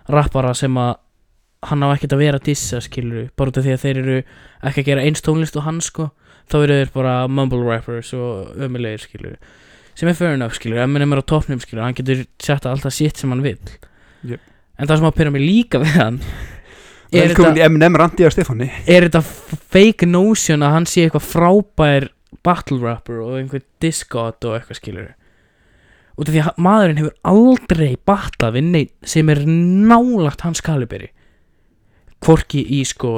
rappara sem að hann á ekkert að vera að dissa skilur bara út af því að þeir eru ekki að gera eins tónlist og hann sko. Þá eru þeir bara mumble rappers og ömulegir skilur sem er fair enough skilur Eminem er á toppnum skilur hann getur setta alltaf sitt sem hann vil Jep. En það sem að pyrra mig líka við hann er þetta, er þetta fake notion að hann sé eitthvað frábær battle rapper og einhver discot og eitthvað skilur út af því að maðurinn hefur aldrei batlað við neitt sem er nálagt hans kaliberi. Hvorki í sko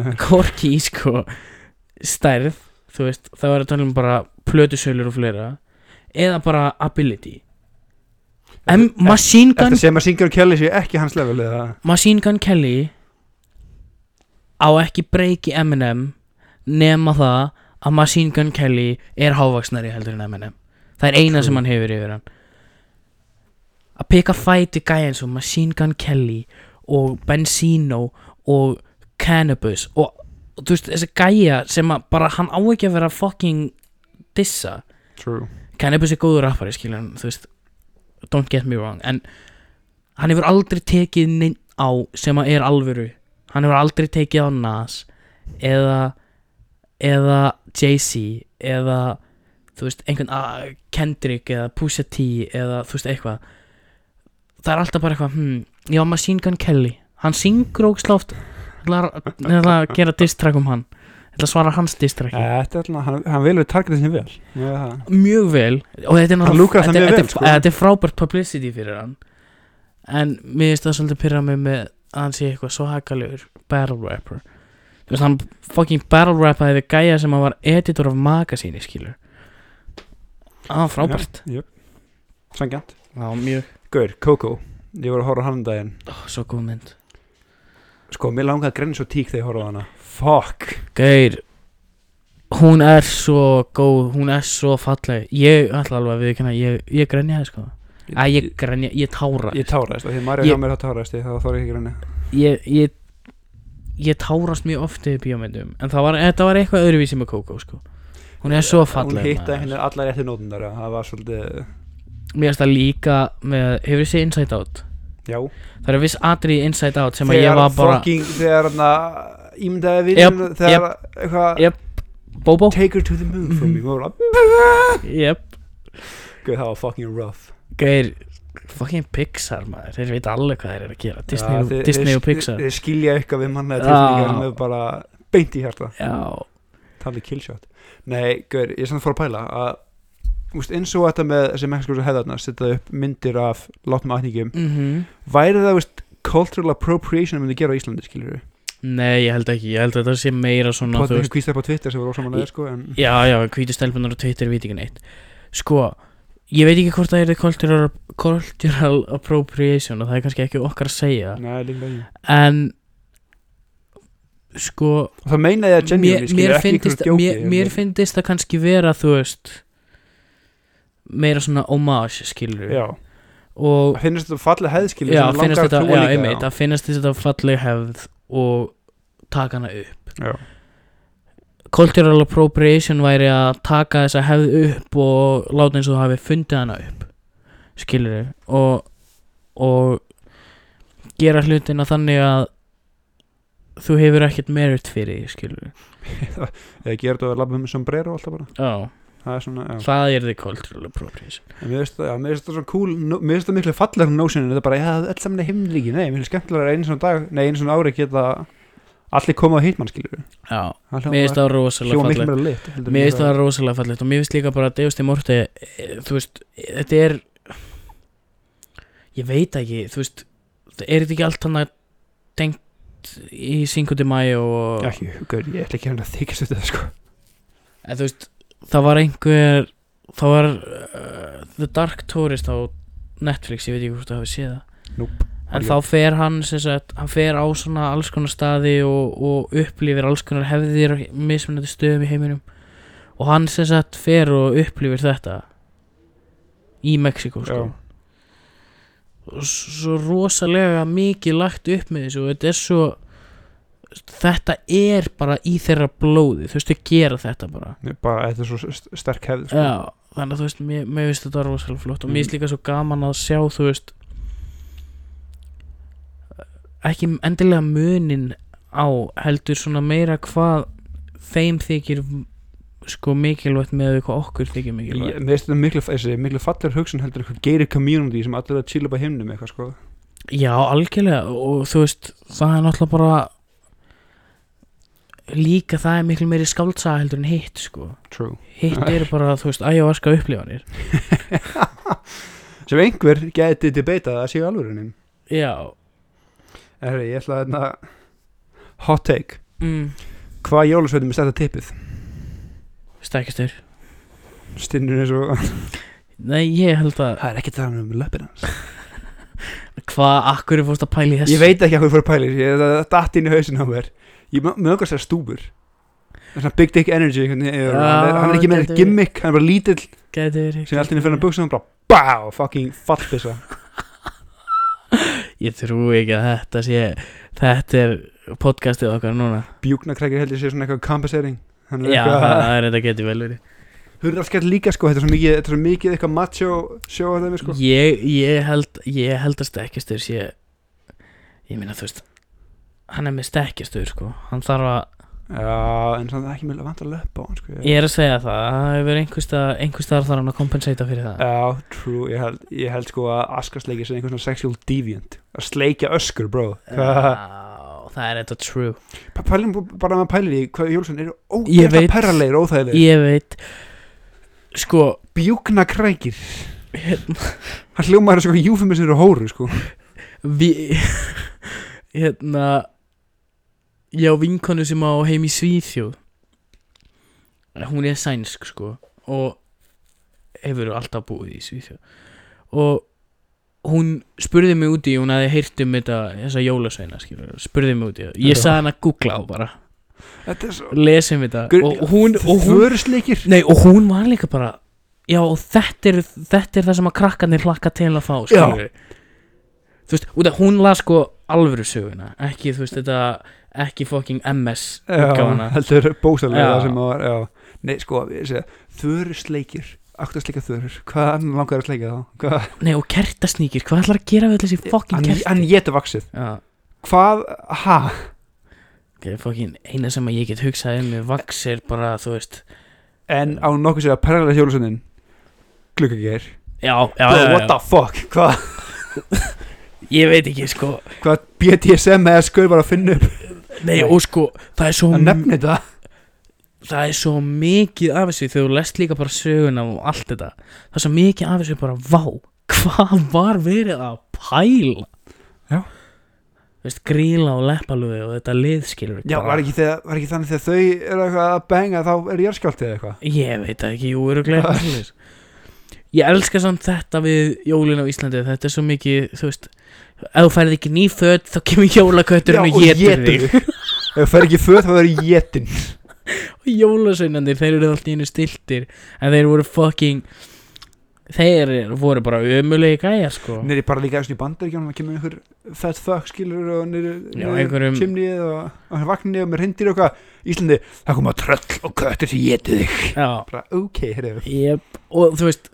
hvorki í sko stærð þú veist, það var að tala um bara plötusölur og fleira eða bara ability Machine Gun eftir sem að Singer Kelly sé ekki hans level eða? Machine Gun Kelly á ekki breyki Eminem nema það að Machine Gun Kelly er hávaksnari heldur en Eminem. Það er eina sem hann hefur yfir hann. Að pika fæti gæja eins og Machine Gun Kelly og Benzino og Cannabis og, og þú veist þessi gæja sem að bara hann á ekki að vera fucking dissa. True. Cannabis er góður rappari skilur hann, þú veist don't get me wrong en hann hefur aldrei tekið neinn á sem að er alvöru. Hann hefur aldrei tekið á Nas eða eða Jay-Z eða þú veist einhvern uh, Kendrick eða Pusha T eða þú veist eitthvað. Það er alltaf bara eitthvað hmm, já Machine Gun Kelly. Hann syngur ógsláft ég ætla að gera diss-track um hann ég ætla að svara hans Þetta er alltaf, hann, hann velur targetið sinni vel. Já, það. mjög vel. Og þetta er, það þetta, mjög þetta, vel, sko. þetta, þetta er frábært publicity fyrir hann. En mér finnst það svolítið pyrra mig með að hann sé eitthvað svo hakalugur battle rapper. Þú veist hann fucking battle rappaði við gæja sem hann var editor of magazine skilur. Ah, frábært. Já, jöp. Sangjant Já, mjög. Gaur, Coco Ég var að horfa á hann um daginn. Oh, svo góð mynd. Sko, mér langaði að grenna svo tík þegar ég horfa á hana Fuck. Geir hún er svo góð hún er svo falleg. Ég ætla alveg að við ég, ég, ég grenjaði sko. Æ, ég grenja, ég tára Ég táraðist og því Marja hjá mér þá táraðist ég þá þorði ég ekki grenja. Ég, ég ég tárast mjög oft yfir bíómyndum en það var, þetta var eitthvað öðruvísi með Coco sko. hún er svo hún falleg hitta maður. henni allar rétti nótundar það var svolítið, mér finnst það líka með, hefur þið séð Inside Out? Já. Það er viss atrið í Inside Out sem að ég var bara fucking, þegar hann að ímyndaði Yep, vinum þegar eitthvað Yep. Bobo. Take her to the moon for me. Mhm. og yep. Það var fucking rough. Gauir, fucking Pixar maður. Þeir veit alveg hvað þeir eru að gera. Disney, og, þeir- Disney þeir- og Pixar. þeir skilja eitthvað við manna sem er bara beint í hjarta. Já, talið killshot. Nei, gaur, ég er samt fór að pæla að úst, eins og þetta með þessi mexiskósa hefðarna setja upp myndir af látnum aðningum mhm. væri það úst, cultural appropriation að myndi gera á Íslandi skilur við Nei, ég held ekki, ég held að þetta sé meira svona þú eitthvað veist, kvístar på Twitter sem var ósamanlega sko, en Já, já, hvítu stelpunar og Twitter veit ekki neitt. Sko, ég veit ekki hvort það er cultural, cultural appropriation og það er kannski ekki okkar að segja. Nei, líka ekki. En Sko það meina ég að genuinely skilur mér, ekki finnist, einhverju djóki, mér, mér finnst það kannski vera þú veist meira svona homage skilur já, það finnst þetta falleg hefð skilur já, það finnast þetta falleg hefð og taka hana upp. Já. cultural appropriation væri að taka þessa hefð upp og láta eins og þú hafi fundið hana upp. Skilur og og gera hlutina þannig að þú hefur ekkert merit fyrir skilur eða gera þetta að labba með sombrero alltaf bara? Já, það er svona, já. Það er the cultural appropriation? Mér finnst það, já, mér finnst það svo cool no- mér finnst það miklu fallegur nósinu þetta er bara, já, öll saman er himnríki nei, mér finnst skemmtilega einu svona dag, nei, einu svona ári geta allir koma á hitmann, skilur já, mér finnst það rosalega hljóma miklu fallegt. meira lit heldur en mér finnst það rosalega fallegt og mér finnst líka bara að Deus de Morte eh, þú veist, þetta er ég veit ekki þú veist, er þetta ekki allt hann að tengt í Cinco de Mayo og Já, ekki, gaur, ég ætla ekki að þykast þetta, sko. En, þú veist, það var einhver það var uh, The Dark Tourist á Netflix, ég veit ekki hvort það hafi séð það Nope. en þá fer hann sagt, hann fer á svona alls konar staði og, og upplifir alls konar hefðir á mismunandi stöðum í heiminum og hann sem sagt fer og upplifir þetta í Mexiko sko. Og svo rosalega mikið lagt upp með þessu og þetta er svo þetta er bara í þeirra blóði þú veist, þau gera þetta bara. Bara, þetta er svo st- sterk hefð, sko. Já, þannig að þú veist, mér, mér finnst þetta rosalega flott og mér finnst Mm. líka svo gaman að sjá, þú veist ekki endilega munin á heldur svona meira hvað þeim þykir sko mikilvægt með hvað okkur þykir mikilvægt. Mér finnst þetta miklu, þessi, miklu fallegur hugsun heldur eitthvað geiri community sem allir er að chilla upp á himnum eitthvað, sko. Já, algjörlega og þú veist, það er náttúrulega bara líka það er miklu meiri skáldsaga heldur en hitt sko. True. Hitt eru bara, þú veist, æjavarska upplifanir. Sem einhver geti debatað að séu alvörunin Já. Herri, ég ætla að hérna Hot take. Mm. Hvað jólasveitum er þetta tippið? Stækistur. Stinnur eins og Nei, ég held að Það er ekki það um löpina Hvað, akkur er fórst að pæla í þessu? Ég veit ekki að hvað fyrir pælir ég, Það datt inn í hausin á mér Ég stúbur Það er svona big dick energy veginn yfir honum. hann, er, hann er ekki með gæti- gimmick Hann er bara lítill. Verið sem alltaf fyrir að buksa hann bara BÁ Fucking fallpissa. Ég trúi ekki að þetta sé Þetta er podcastið okkar núna. Bjúknakrækir heldur sér svona eitthvað compensating. Hann er Já, eitthvað það er þetta geti vel verið. Hurðarskall líka sko Þetta er svo mikið, þetta er svo mikið eitthvað macho show að þeim sko. Ég, ég held Ég held að stekkjastur sé Ég meina þú veist Hann er með stekkjastur sko. Hann þarf að Já, en samt ekki með vant að löpa á hann sko. Ég er að segja það Það hefur einhverstað Einhverstað þarf hann að kompensata fyrir það. Já, true, ég held, ég held sko að Aska sleikja sem einhvern svona sexual deviant. Að sleikja öskur, bro. Já, það er þetta true. Pælum bara með pælir í hvað Jólfsson eru veit. perralegir, óþægilegir Ég veit. Sko Bjúkna krækir hérna, Hann hljómaður sko júfumisir og hóru sko. Við Hérna Ég á vinkonu sem á heim í Svíþjóð. Hún er sænsk sko Og Hefur alltaf búið í Svíþjóð. Og Hún spurði mig út í Hún hefði heyrt um þetta Þessa jólasveina Spurði mig út í það. Ég sagði hann að googla á bara. Lesum þetta Og hún, og hún Nei og hún var líka bara Já þetta er, þetta er það sem að krakkarnir hlakka til að fá Þú veist, hún las sko alvöru söguna Ekki þú veist þetta ekki fucking MS já, heldur það sem það var já. nei sko, ég segja, þurru sleikir áttu að sleika þurrur, hvað langar að sleika þá? Nei og kertasníkir, hvað ætlar að gera við þessi fucking hann, kerti? hann getur vaksið Já, hvað, ha? Ok, fucking eina sem að ég get hugsað um er bara, þú veist en á nokkuð segja perlega hjólusunnin gluggageir Já, já, já, what the fuck, hvað? Ég veit ekki, sko. Hvað BDSM eða skauð var að finna upp Nei, og sko, það er svo að nefni þetta. Það er svo mikið af þessu þegar þú lest líka bara söguna og allt þetta. Það er svo mikið af þessu bara vá hvað var verið að pæla? Já. Veist, gríla og leppalúði og þetta liðskilur já, var ekki, þegar, var ekki þannig þegar þau eru eitthvað að benga þá er járskjáltið eða eitthvað? Ég veit það ekki, jú, eru gleð ég elska samt þetta við jólin á Íslandi, þetta er svo mikið þú veist, ef þú færið ekki ný föt þá kemur jólakötturinn og getur þig. ef það fer ekki föt þá verður jétin og jólasveinandir, þeir eru alltaf einu stiltir en þeir voru fucking þeir voru bara ömulegi gæja sko. Nýri bara líka eins og í bandaríkjónum það kemur einhver fat fuck skilur og einhverjum- chimneyið og, vagnir og með rindir og eitthvað. Íslandi, það koma tröll og köttur sem jétu þig. Bara ok, heyrðu yep. og þú veist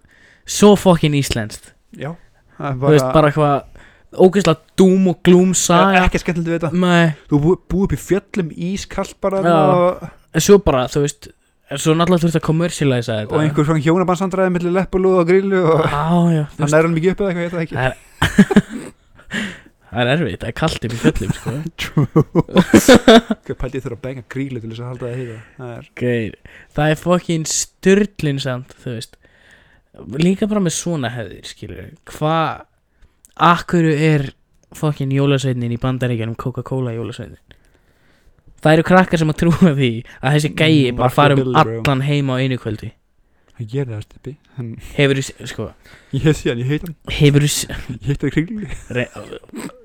svo fucking íslenskt. Já, það þú veist bara hvað ógeðslega doom og gloom saga. ekki skemmtilegt við þetta. Nei, þú búið búi upp í fjöllum ískall bara Já. og, en svo bara, þú veist en svo náttúrulega þurft að kommersialæsa þetta. Og einhver svona hjónabandsandræði millir leppalúð og grillu og Já, já, þú hann veist er hann mikið upp eða eitthvað, ég veit það ekki. Það er er erfitt, það er kalt upp í fjöllum sko. Hvað pældi ég þurfa að benga grílu til þess að halda það heita Það er Geir, það er fucking styrlinsamt, þú veist. Líka bara með svona hefðir skilur, hvað akkur er fucking jólasveinin í bandaríkjanum Coca-Cola jólasveinin það eru krakkar sem að trúa því að þessi gæi Mm, bara fara um allan heim á einu kvöldi. Hann gerir það steppi. Hann, hefur sko, Ég hef síðan, ég heit hann. hefur Ég heit það Re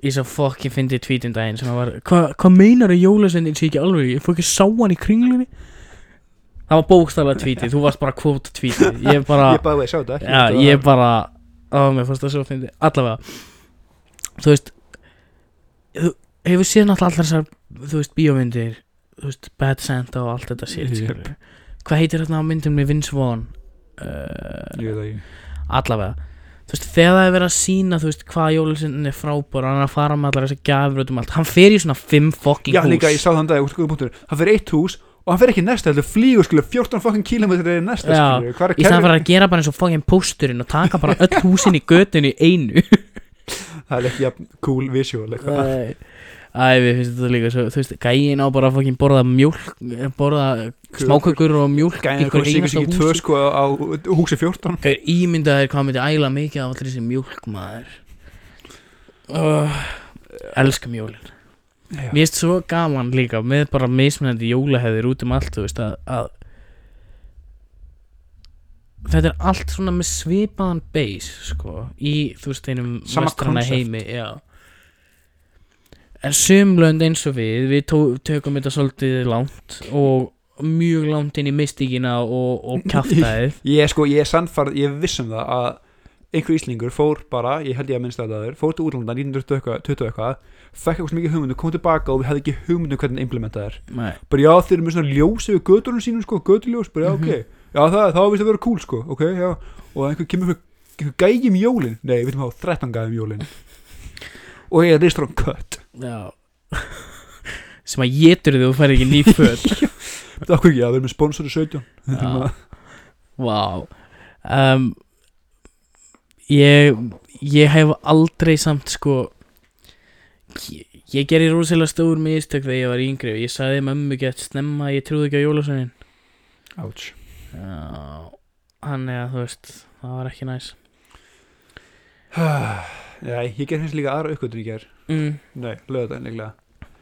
ég svo fucking fyndi tweetin daginn sem að var hvað hva meinar að jólasveinin sé ekki alveg ég að sá hann í kringlunni? Það var bókstaflega tweetið þú varst bara að kvota tweetið. Ég bara Ég bæði að sjá þetta þetta ég bara Á, mér fannst það svo fyndi Allavega Þú veist Þú hefur séð náttúrulega allar þessar Þú veist, bíómyndir Þú veist, Bad Santa og allt þetta Yep. skilurðu. Hvað heitir þarna á myndum með Vince Vaughn? Uh, Allavega Þú veist, þegar það er verið að sína Þú veist, hvað jólusinn er frábær og Hann er að fara með allar þessar gjafur út um allt. Hann fer í svona fimm fucking Já, hús. líka, ég sá þann dag, úr punktur Hann fyrir eitt hús og hann fyrir ekki næsta Þetta flýgur, skilur, 14 fucking kilometri í næsta, er Í staðan fyrir að gera bara eins og fucking pósturinn og taka bara öll húsin í götun í einu. Það er ekki jafn cool visual eitthvað. Æ, við finnst þetta líka svo, þú veist, gæin á bara fokkin borða mjólk, borða smákökur og mjólk Gæðin í kom hverju sigur einasta sig í tvö sko á húsi 14 Gæir ímyndaðir hvað myndi æla mikið af allir þessi mjólk maður. Uh, elska mjólin. Mér finnst svo gaman líka með bara mismunandi jólahefðir út um allt, þú veist, að, að þetta er allt svona með svipaðan base, sko, í, þú veist, einum concept. heimi, já. En sumlönd eins og við, við tökum þetta svolítið langt og mjög langt inn í mystíkina og, og kjaftaðið. Ég er sko, ég er sannfarð, ég er viss um það að einhver íslingur fór bara, ég held ég að minnst að það er, fór til útlanda 1920 eitthvað, fekk eitthvað svo mikið hugmyndu, kom tilbaka og við hefði ekki hugmyndu hvernig það implementað er. Bara já, þeir eru með svona ljós yfir göturinn sínum sko, göturljós, bara já, Mhm. ok, já það, það var vist að vera cool sko, ok, já, og einhver kemur einhver gægjum jólin, nei, við viljum hafa 13 gægjum jólin. og ég er reistur á kött. já. Sem að getur þið og fær ekki ný föt. Það er okkur ekki, já, við erum með sponsori 17. Já. Vá um, ég, ég hef aldrei samt sko ég, ég gerði rosalega stór mistök þegar ég var yngri og ég sagði mömmu gett snemma ég trúði ekki á. Já, hann er að þú veist það var ekki næs Já, ég ger hins líka aðra uppgötun í ger. mm. Nei, lögðan líklega.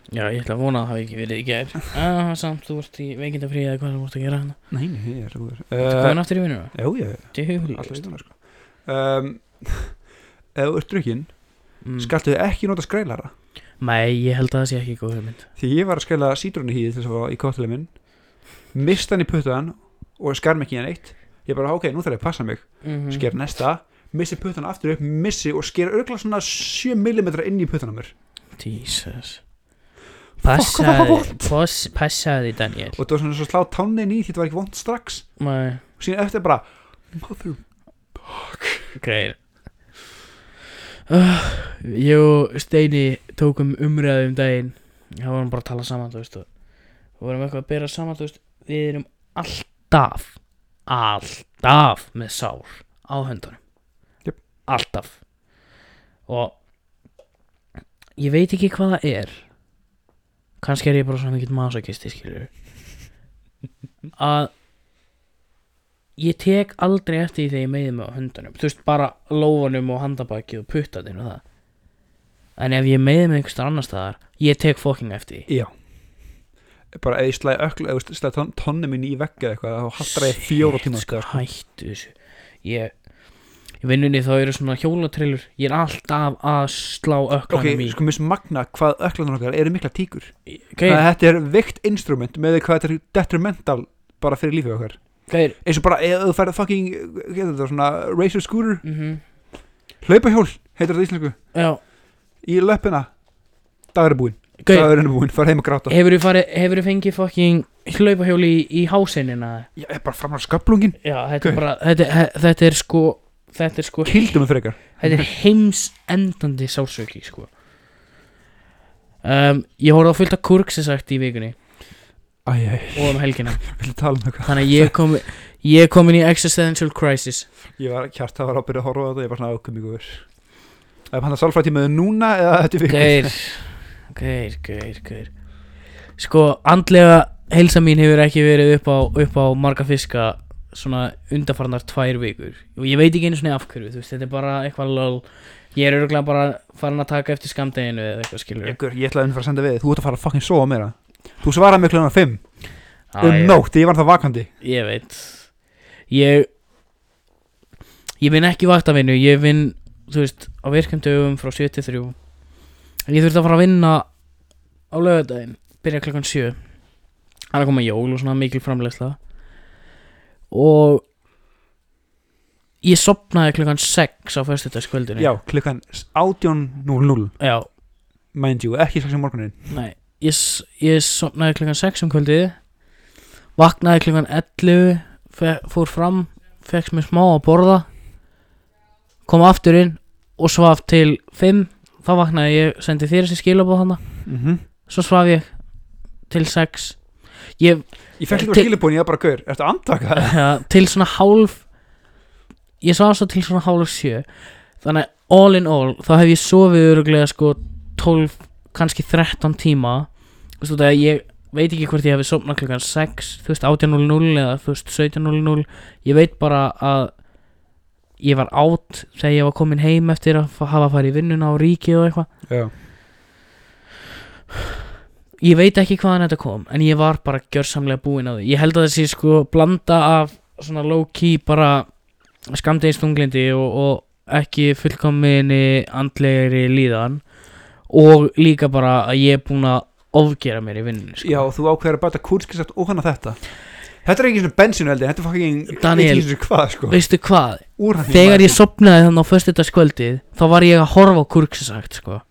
Já, ég ætla að vona að það hafi ekki verið í gær ah, Samt, þú vart í veikindafrí eða hvað þú vart að gera hann Nei, nei, ég er góður. Þú Uh, komin aftur í vinnuna? já, já, alltaf Djöfulist veituna, sko. Um, ef þú ert drukkinn, mm. skaltu ekki nota skrælara. Nei, ég held að það sé ekki góð hugmynd Því ég var að skræla sítrónu hýði til þess að fá í kottileg minn, mist hann í puttan og skar mig ekki hann eitt. Ég bara, ok, nú þarf ég að passa mig. mm Sker næsta, missi puttan aftur upp, missi og sker örgla svona 7 mm inn í puttan á mér. Jesus passaði, pass, passaði Daniel og það var svona svo slá tánnin í því þetta var ekki vond strax Nei, og síðan eftir bara mother greir uh, Ég og Steini tókum umræðu um daginn. Það vorum bara að tala saman, þú veist og Við vorum eitthvað að bera saman, þú veist. Við erum alltaf Alltaf með sár á höndunum. Jöp. Alltaf. Og Ég veit ekki hvað það er. Kannski er ég bara svona mikill masakisti, skilur. Að Ég tek aldrei eftir því þegar ég meiði mig á höndunum. Þú veist, bara lófanum og handabaki og puttatinn og það. En ef ég meiði mig einhverstað annar staðar Ég tek fokking eftir því. Já. Bara eða ég slæði ökla eða slæði ton, tonni mín í vegga eitthvað þá hattar ég fjóra tíma sko, sko. hættu þessu. Ég í vinnunni þá eru svona hjólatrillur. Ég er alltaf að slá ok, öklanum í. sko mér sem magna hvað öklanar okkar eru mikla tíkur. Okay. þetta er vikt instrument með því hvað þetta er detrimental bara fyrir lífið okkar eins og bara ef þú færð fucking þetta, svona racer scooter? Mm hlaupahjól, heitir þetta íslensku. Já, í löppina. Dagur er búinn, dagur er búinn, fara heim að gráta. Hefur þú farið hefur þú fengið fokking hlaupahjóli í, í hásinina ég er bara fram á sköplungin já, þetta er þetta, þetta er sko þetta er sko kildum við frekar. Þetta er heims endandi sásöki sko. Um, ég horfði á fullt af kurksi sagt í vikunni æj, æj, og um helgina. Um eitthvað? Þannig að ég kom ég kom inn í existential crisis. Ég var kjart að var að byrja að horfa á þetta ég var svona ákveð mjög góður ef hann það sálfrættímaður núna eða þetta er Geir Geir, geir, geir. Sko, andlega heilsa mín hefur ekki verið upp á, upp á marga fiska svona undarfarnar tvær vikur. Og ég veit ekki einu svona af hverju þú veist, þetta er bara eitthvað lol. Ég er örgulega bara farin að taka eftir skamdeginu eða eitthvað skilur Ykkur, ég ætlaði að fara að senda við, þú ert að fara að fucking sofa meira Þú svaraði mig kljóðan 5 Á, um ég, nótt, ég var það vakandi. Ég veit. Ég ég vinn ekki vaktavinnu ég vinn, þú veist, á virkum dögum frá 7 til 3 en ég þurfti að fara að vinna á laugardaginn byrja klokkan 7 hann er að koma jól og svona mikil framlegsla og ég sopnaði klokkan 6 á föstudagskvöldinu. Já, klukkan 18.00 já, Mind you, ekki strax í morgunin nei ég, ég sopnaði klokkan 6 um kvöldið. Vaknaði klokkan 11 fe- fór fram fekk mér smá að borða. Kom aftur inn og svaf til 5 þá vaknaði ég, sendi þér þessi skilabóð hana mm -hmm. svo svaf ég til 6 ég, Ég fekk líka skilubúin, ég var bara gaur Ertu að andtaka það? til svona hálf ég svaf svo til svona hálf 7 þannig all in all þá hef ég sofið öruglega sko 12, kannski 13 tíma þú veist að ég veit ekki hvort ég hefði sofnað klukkan 6 þú veist 18.00 eða þú veist 17.00 ég veit bara að ég var átt þegar ég var komin heim eftir að fa- hafa farið í vinnuna á ríki og eitthvað. Já, ég veit ekki hvaðan þetta kom en ég var bara gjörsamlega búinn á því. Ég held að þessi sko blanda af svona low key bara skamdeginstунglindi og, og ekki fullkominni andlegri líðan og líka bara að ég er búinn að ofgera mér í vinnunni sko. já þú ákveður að bæta kúrskisaft og hana þetta. Þetta er ekki svona bensinveldi, þetta er fucking Daniel, hvað sko. veistu hvað, Úran þegar ég sopnaði þannig á föstudagskvöldið þá var ég að horfa á kurksisagt sko.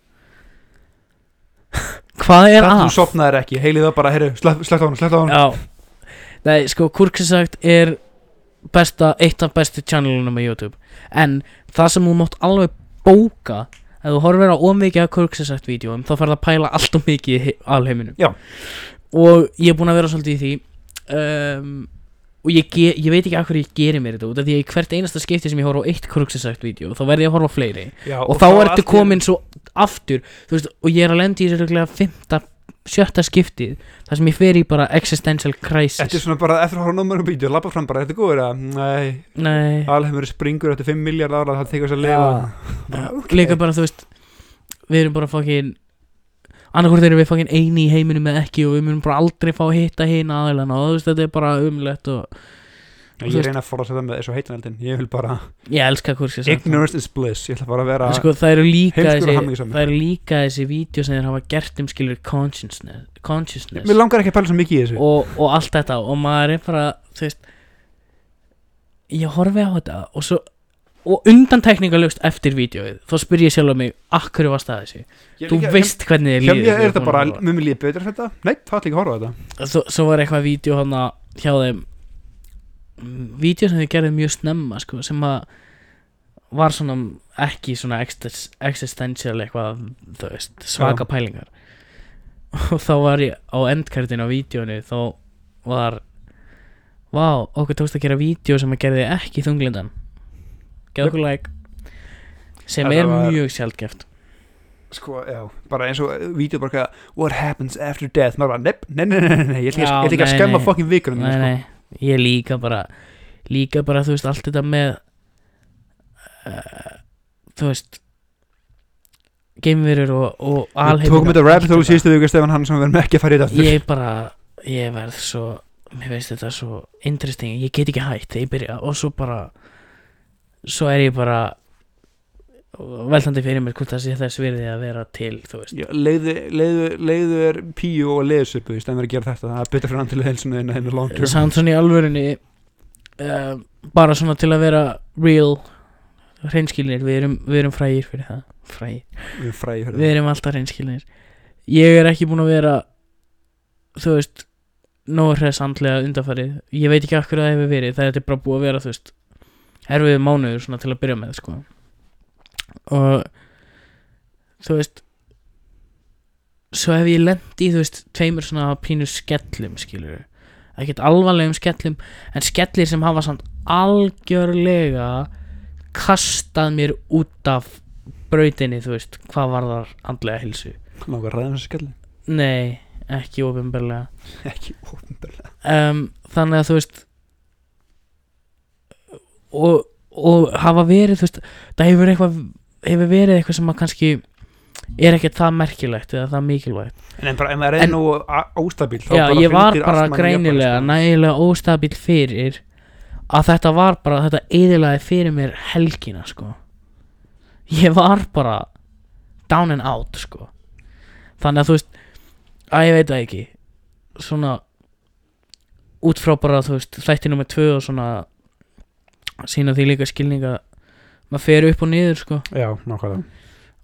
Hvað er Þannig þú að? sopnaðir ekki, heilið það bara, slett slett á hann, slett á hann Já. Nei, sko, kurksisagt er besta, eitt af bestu channelunum á YouTube. En það sem þú mátt alveg bóka Ef þú horfir á ómikið af kurksisagt vídjóum Þá ferð að pæla allt og mikið alheiminum Já. Og ég er búinn að vera svolítið í því um, Og ég, ég veit ekki hverju ég geri mér þetta út af Því að hvert einasta skipti sem ég horf á eitt kurksisagt vídjó Þá verð ég að horfa á fleiri já, og, þá ertu komin svo aftur veist, og ég er að lendi í örugglega fimmta, sjötta skiptið þar sem ég fer í bara existential crisis. Þetta er svona bara eftir að horfa á númurum bídju, labba fram bara, þetta er góður að, nei, nei, alheimur springur eftir 5 miljard ára, það tekur þess að lifa. Já. ok. líka bara þú veist við erum bara fokkin annarkvort erum við fokkin eini í heiminum eða ekki og við munum bara aldrei fá að hitta hina aðeilana og þú veist þetta er bara umlegt og Ég reyna að forða sér það með þessu heitanaldin Ég vil bara, ég elska kursi ignorance is bliss. Ég ætla bara að vera sko, það eru líka þessi það eru líka þessi vídeo sem þeir hafa gert um skilur consciousness, consciousness. Mér langar ekki að pæla svo mikið í þessu. Og, og allt þetta. Og maður er bara þú veist ég horfi á þetta og svo og undantekningalögst eftir vídeoið þá spyr ég sjálf mig, akkur var staðið þessi? Þú veist hvernig þið líður mér er þetta bara, mér líður betur þetta. Nei, það ekki að horfa þetta. Svo, svo var eitthvað vídeo hann hjá þeim vídeo sem þið gerði mjög snemma sko, sem að var svona ekki svona exis- existential eitthvað veist, svaka Já. pælingar. Og þá var ég á endkartin á vídeonu þá var vá, okkur tókst að gera vídeo sem að gerði ekki þunglindan like. Sem Þetta er var- mjög sjaldgæft. Sko, já, bara eins og vídeo bara What happens after death? Maður bara, nepp, nei, nei, nei, nei, Ég ætla ekki- að skemma fokkin vikunum nei, sko. Ég líka bara líka bara, þú veist, allt þetta með uh, þú veist geimverur og, og Við alheiminn tókum þetta rabbit hole þetta. síðustu viku Stefán hann sem við verðum ekki að fara í þetta aftur. ég bara, ég verð svo mér veist þetta svo interesting ég get ekki hægt þegar ég byrja og svo bara svo er ég bara veltandi fyrir mér hvort það sé þess virði að vera til þú veist. Já, leiðu, leiðu, leiðu er píu og leiðsöpu í stæðan verið að gera þetta það er betur fyrir hann til heilsuna en long term. Samt svona í alvörunni uh, bara svona til að vera real hreinskilnir, við erum, við erum frægir fyrir það. Frægir, við erum fræði fyrir við erum alltaf hreinskilnir. Ég er ekki búin að vera þú veist nógu hress andlega undanfarið. Ég veit ekki akkur það hefur verið, það er bara búið að vera þú veist, erfiðu mánuður svona til að byrja með sko og þú veist svo hef ég lent í þú veist tveimur svona pínu skellum skilur ekkert alvarlegum skellum en skellir sem hafa samt algjörlega kastað mér út af brautinni þú veist hvað var þar andlega hilsu Langar að ræða þessu skalli nei, ekki ofinbarlega Ekki ópenbarlega um, þannig að þú veist og, og hafa verið þú veist, það hefur eitthvað hefur verið eitthvað sem að kannski er ekkert það merkilegt eða það mikilvægt. En, en bara, ef maður er En- nú óstabil já, ég var bara greinilega sko. nægilega óstabil fyrir að þetta var bara þetta eðilaði fyrir mér helgina sko. Ég var bara down and out sko. Þannig að þú veist að ég veit það ekki svona út frá bara þú veist þætti nummer tvö og svona sína því líka skilninga maður fer upp og niður sko Já, nákvæmlega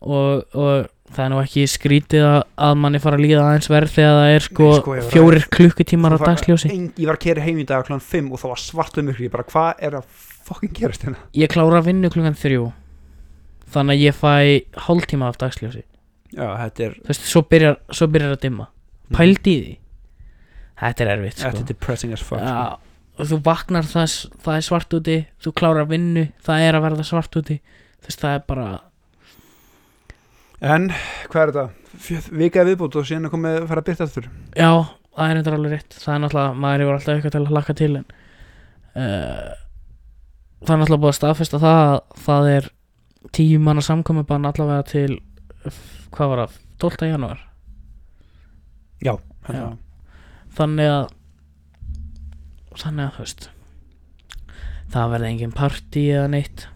og, og það er nú ekki skrítið að, að manni fara að líða aðeins verð þegar það er sko, sko, fjórir klukkutímar á dagsljósi Ég var að kera heim í dag kl. 5 og það var svart um ykkur Ég bara, hvað er að fucking gerast hérna? ég klára að vinna klukkan þrjú þannig að ég fæ hálftíma af dagsljósi Já, þetta er, þú veist, svo byrjar, svo byrjar að dimma pældi í því þetta er erfitt þetta sko. er depressing as fuck sko. Já, og þú vaknar það, það er svart úti þú klárar vinnu, það er að verða svart úti veist, það er bara En, hvað er þetta? Vika viðbútt og síðan er komið að fara að byrta aftur já, það er eitthvað alveg rétt það er náttúrulega, maður hefur alltaf eitthvað til að hlakka til en uh, það er náttúrulega búið að staðfesta það að það er tíu manna samkomi bann allavega til hvað var það, 12. janúar Já, Já. þannig að þannig að þú veist það verði engin partí eða neitt.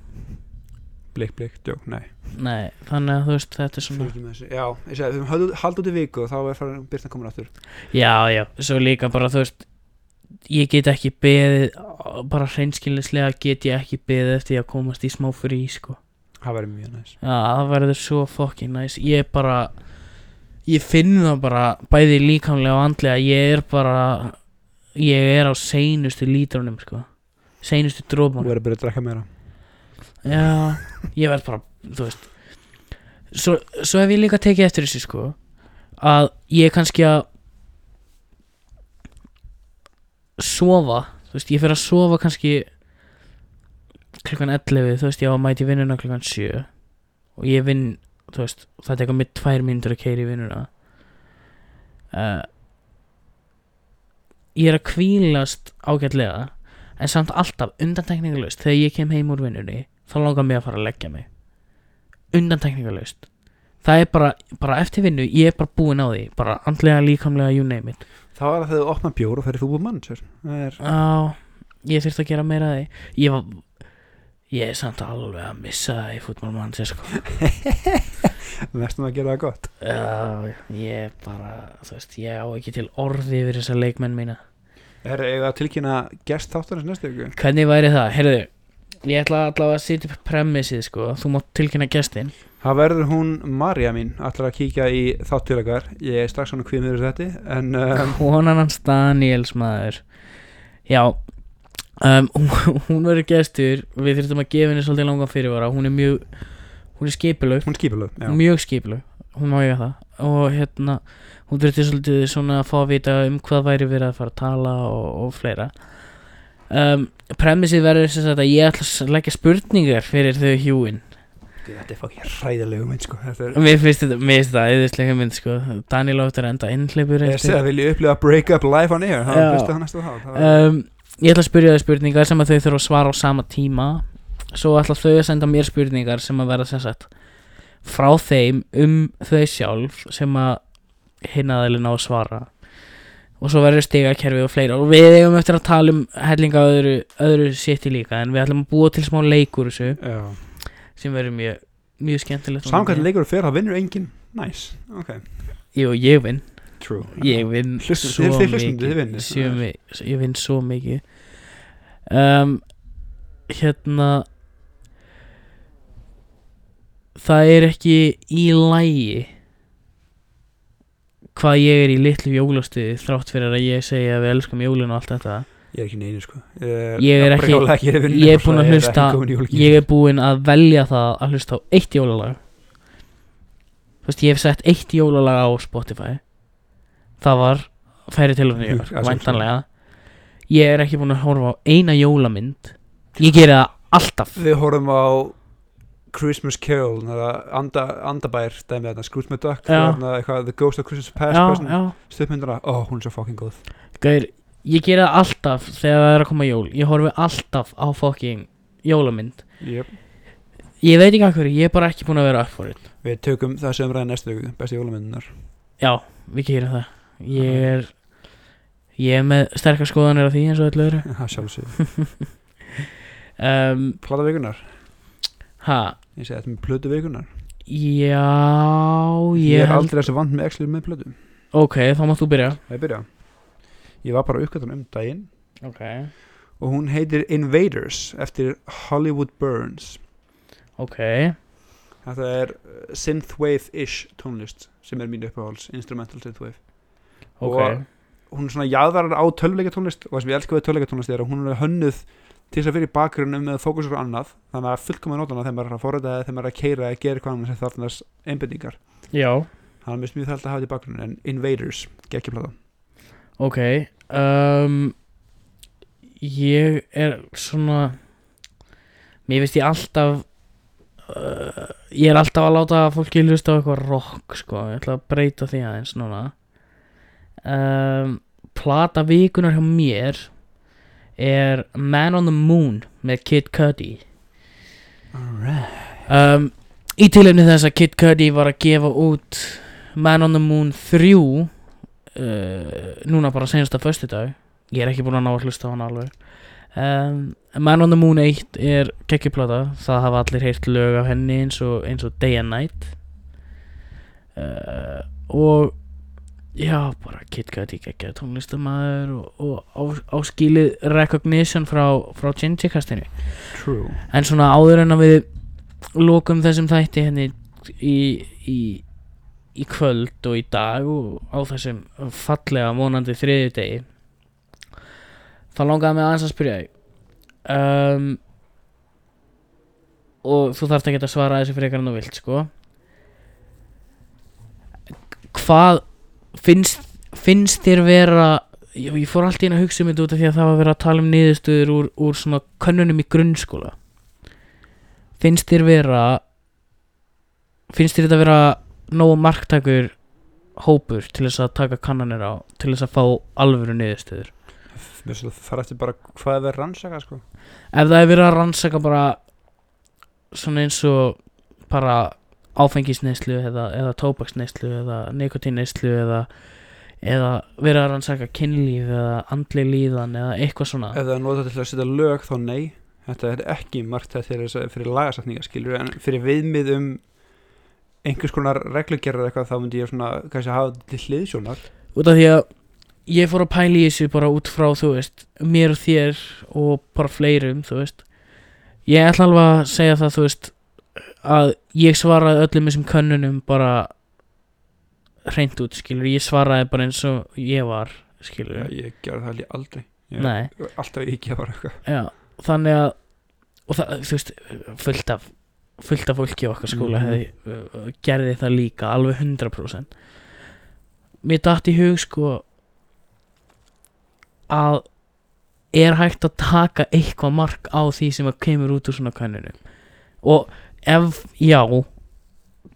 Blik, blik, djók, nei. Nei, þannig að þú veist þetta er svona. Já, ég segi, við höfum haldið út í viku og þá er farin byrtan komin aftur. Já, já, svo líka bara þú veist ég get ekki beðið bara hreinskilnislega get ég ekki beðið eftir að komast í smá frí sko. Það verður mjög næs. Já, það verður svo fucking næs. Ég bara ég finn það bara bæði líkamlega og andlega ég er bara ég er á seinustu lítrunum sko. Seinustu Þú drópunum verður að byrja að drekka meira. Já, ég verð bara, þú veist. Svo, svo hef ég líka tekið eftir þessu sko að ég er kannski að sofa, þú veist, ég fer að sofa kannski klukkan 11, þú veist, ég á að mæti vinnuna klukkan 7 og ég vinn, þú veist, það tekur mig tvær mínútur að keira í vinnuna. Uh, ég er að kvílast ágætlega en samt alltaf undantekningalust þegar ég kem heim úr vinnunni þá langar mig að fara að leggja mig. Undantekningalust það er bara, bara eftir vinnu, ég er bara búinn á því bara andlega, líkamlega, you name it. Það var að þegar þú opna bjór og ferði fútbol mann Það er á, ég þurfti að gera meira af því. Ég var ég er samt alveg að missa það í fútbolmann sko. mestum að gera það gott. Já, ég bara þú veist, ég á ekki til orði yfir þessa leikmenn mína. Er eiga að tilkynna gest þáttarins næstu viku? hvernig væri það, heyrðu Ég ætla allavega að setja upp premissið sko. Þú mátt tilkynna gestin Það verður hún Marja mín? Ætlar að kíkja í þáttulegar Ég er strax svona kvíð með þetta En um, Konan hans Daniels maður. Já um, hún, hún verður gestur Við þurfum að gefa henni svolítið langan fyrirvara Hún er mjög Hún er skipulög hún er skipulög já. Mjög skipulög Hún má ég það. Og hérna Hún þurfti svolítið svona að fá að vita um hvað væri verið að fara að tala og, og fleira. Um, Premissið verður sem sagt að ég ætla að leggja spurningar fyrir þau hjúin. Þetta er fokkið hræðilegu mynd sko. Þetta er Mér finnst þetta, mér finnst það eðislega mynd sko. Daniel áttur enda innleipur Ég sé að vilja upplifa break up live on air Það Að Ég ætla að spyrja þau spurningar sem að þau þurfa að svara á sama tíma. Svo ætla þau að senda mér spurningar sem að vera sagt frá þeim um þau sjálf sem að hinnaðilin á að svara. Og svo verður stigakerfi og fleira. Og við eigum eftir að tala um hellinga öðru, öðru sétti líka en við ætlum að búa til smá leikur þessu Já. sem verður mjög, mjög skemmtilegt. Samkvæmt leikur fyrir það vinnur enginn. Nice, ok. Jú, ég vinn True. Ég vinn svo mikið. Ég vinn svo mikið. Um, Hérna Það er ekki í lægi hvað ég er í litlu jólastuði þrátt fyrir að ég segja að við elskum jólun og allt þetta. Ég er ekki neinu sko. Ég er ekki- ekki ég er búinn að hlusta- ég er búinn að velja það að hlusta á eitt jólalag. Þú veist ég hef sett eitt jólalag á Spotify það var færi til og Jú, nýjar að væntanlega. ég er ekki búinn að horfa á eina jólamynd. Ég geri það alltaf. Við horfum á Christmas Carol eða anda, Andabær dæmi þarna Scrooge McDuck The Ghost of Christmas Past stuðmynduna, ó hún er svo fucking góð. Gaur, ég geri það alltaf þegar það er að koma jól. Ég horfi alltaf á fucking jólamynd. Yep. ég veit ekki hverju, ég er bara ekki búinn að vera upp for it. Við tökum það sem ræði næstu besti jólamyndunar. Já, við gerum það ég er ég er með sterkar skoðanir af því eins og öllu öðru. Það sjálfsög um, Plata vikunar ha, Ég segi þetta með plötu vikunar Já, Ég, ég er held aldrei þessi vant með Excel með plötu. Ok, þá mátt þú byrja. Er byrja? Ég var bara uppgötan um daginn. Ok. Og hún heitir Invaders eftir Hollywood Burns. Ok. Þetta er uh, synthwave-ish tónlist sem er mín uppáhalds, instrumental synthwave Ok. Og- hún er svona jaðarar á tölvuleika tónlist og það sem ég elska við tölvuleika tónlist er að hún er hönnuð til þess að fyrir bakgrunnum með fókusur og annað. Þannig að fullkomið nótana þegar maður er að forrita eða þegar maður er að keira eða gera eitthvað annað sem þarf þess einbendingar Já. Þannig að mér smýð það alltaf að hafa þetta í bakgrunn en Invaders, geggjuplata. Ok um, Ég er svona Mér finnst ég alltaf uh, Ég er alltaf að láta fólki hlusta á eitthvað rock sko. Ég ætla að breyta því aðeins núna um, Plata vikunar hjá mér Er Man on the Moon með Kid Cudi. Alright. Um, Í tilefni þess að Kid Cudi var að gefa út Man on the Moon 3 uh, Núna bara senasta föstudag. Ég er ekki búinn að ná að hlusta á hana alveg. Um, Man on the Moon 1 er kekkjuplata Það hafa allir heyrt lög af henni eins og, eins og Day and Night. Uh, Og Já, bara Kid Cudi geggjaði tónlistamæður og, og á, áskilið recognition frá, frá Gingy-kastinu True. En svona áður en að við lokum þessum þætti henni í, í, í kvöld og í dag og á þessum fallega vonandi þriðju degi þá langaði mig aðeins að spyrja þig. Um, og þú þarft ekki að svara þessu frekar en þú vilt sko. Hvað finnst, finnst þér vera ég, ég fór alltaf inn að hugsa um þetta út af því að það var að vera að tala um niðurstöður úr, úr svona könnunum í grunnskóla. Finnst þér vera finnst þér þetta vera nógu marktækur hópur til þess að taka kannanir á til þess að fá alvöru niðurstöður? Fara eftir bara hvað er verið rannsaka sko. Ef það er verið að rannsaka bara svona eins og bara áfengisneislu eða, eða tóbaksneislu eða nikotinneislu eða, eða verið að rannsaka kynlíf eða andli líðan eða eitthvað svona. Ef það er notað til að setja lög þá nei. Þetta er ekki margt þetta fyrir, þess- fyrir lagasatningar skilur en fyrir viðmið um einhvers konar reglugerð eða eitthvað þá myndi ég svona kannski hafa til hliðsjónar. Út af því að ég fór að pæla í þessu bara út frá þú veist mér og þér og bara fleirum þú veist. Ég ætla alveg að segja það þú veist að ég svaraði öllum þessum könnunum bara hreint út skilur, ég svaraði bara eins og ég var skilur, Já, ég gerði það aldrei. Ég, alltaf ekki bara eitthvað. Já, þannig að og það, þú veist, fullt af fullt af fólki á okkar skóla Mhm. hefði, uh, gerði það líka, alveg 100% mér datt í hug sko að er hægt að taka eitthvað mark á því sem að kemur út úr svona kannunum og ef já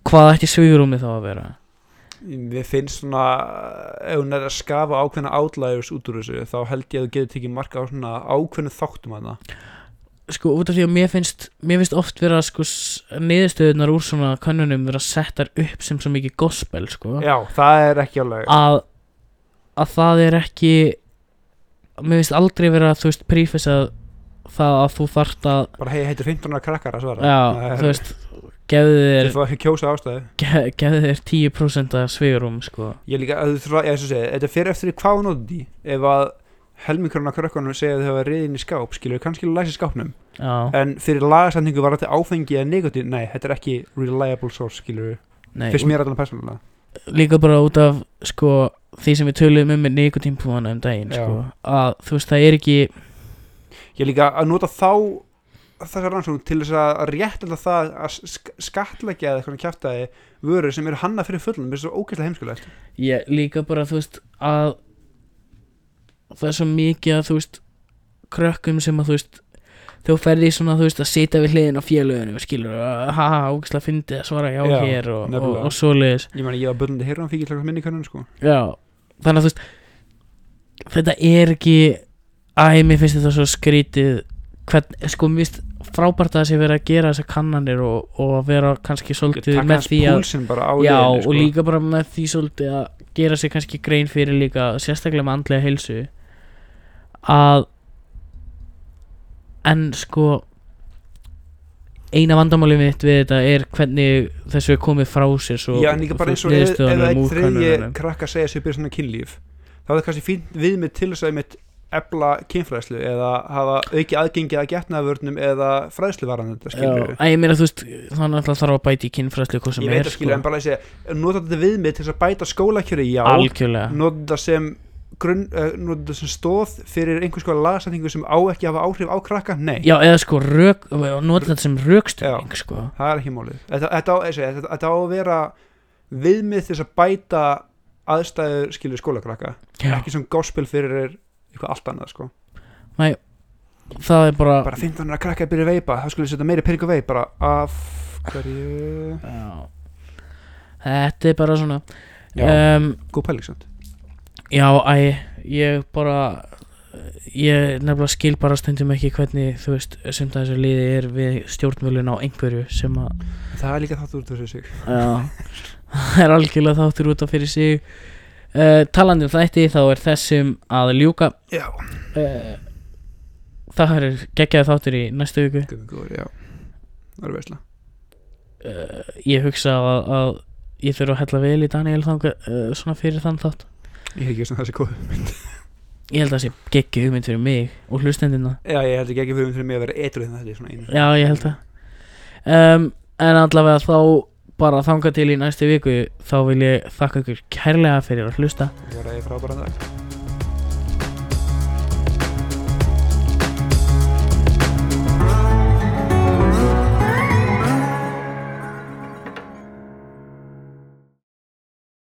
hvað ætti svigurúmi þá að vera? Við finnst svona ef hún er að skafa ákveðna outliers út úr þessu þá held ég að þú getur tekið marka á svona ákveðnu þáttum að það sko út af því að mér finnst mér finnst oft vera sko niðurstöðunar úr svona kannunum vera settar upp sem svo mikið gospel sko. Já, það er ekki alveg. Að að það er ekki mér finnst aldrei vera þú veist prífisað það að þú þarft að bara hei, heitir 15 ára krakkar að svara? Já, þú veist gefðu þér fá ekki að kjósa ástæðu. ge- gefðu þér 10% af svigurum sko. Ég líka, að þú þurfa, ég þess að segja, þetta fyrir eftir því hvað hún í. Ef að helmingurinn af krökkunum segja að þau hafa riðin í skáp skilur kannski læsi skápnum. Já, en fyrir lagasendingu var þetta áfengi eða negatív, nei, þetta er ekki reliable source skilur, nei, fyrst mér allan persónulega. Líka bara út af sko því sem við töluðum um með nikotínpúana um daginn sko að þú veist það er ekki Ég líka að nota þá þessar rannsókn til þess að rétt alltaf það að sk skatleggja eða eitthvað kjæftæði vörur sem eru hanna fyrir þetta er svo ógeðslega heimskulegt. Ég líka bara þú veist að það er svo mikið að þú veist krökkum sem að þú veist þú ferði svona þú veist að sita við hliðin á félögunum skilur að ha ha ógislega fyndið að svara já, Já, hér og, og, og svoleiðis. Ég meina, ég var börnandi hér á hann fyrir minni kannun sko. Já þannig að þú veist þetta er ekki æ, mér finnst þetta svo skrítið hvern, sko mér finnst frábært að það sé verið að gera þessar kannanir og, og að vera kannski svolítið með því að já liðinu, sko. og líka bara með því svolítið að gera sér kannski grein fyrir líka sérstaklega með andlega heilsu að en sko eina vandamáli mitt við þetta er hvernig þessu er komið frá sér svo Já, en líka bara eins og einn úr þriðji krakka segja sér byrja svona kynlíf þá er það kannski fínt viðmið til þess að einmitt ebla kynfræðslu eða hafa auki aðgengi að getnaðvörnum eða fræðsluvaran þetta Já, skilur að ég meina þú veist þannig að það þarf að bæta í kynfræðslu ég veit að skilja en bara að segja nota þetta viðmið til að bæta skólakjöri já, algjörlega. Nota þetta sem grunn, uh, sem stóð fyrir einhvers konar lagasætningu sem á ekki að hafa áhrif á krakka, nei, Já, eða sko rök, nota þetta sem rökstuðning sko. það er ekki málið. Þetta, þetta, á, á að vera viðmið til þess að bæta aðstæður skilur skólakrakka. Ekki sem gospel fyrir eitthvað allt annað sko. það er bara, bara 15 ára krakka að byrja að veipa þá skulle setja meiri pening á veip bara af hverju? Já. Þetta er bara svona já, um, góð pæling samt. Já, æ, ég bara ég nefnilega skil bara stundum ekki hvernig, þú veist, sem þessu liði er við stjórnvölun á einhverju sem að, það er líka þáttur út af sig. Já. Það er algjörlega þáttur út af fyrir sig uh, talandi um þætti þá er þessum að ljúka. Já, uh, það er geggjaði þáttur í næstu viku. Góður, já. Það er veisla. Uh, ég hugsa að, að ég þurfa að hella vel í Daniel þanga, svona fyrir þann þátt. Ég er ekki sem þessi góð ég held að það sé geggju hugmynd fyrir mig og hlustendina. Já, ég held ekki ekki fyrir mig að vera eitthvað svona Já, ég held það. Um, En allavega þá bara þanga til í næstu viku þá vil ég þakka ykkur kærlega fyrir að hlusta. Að ég frábæra dag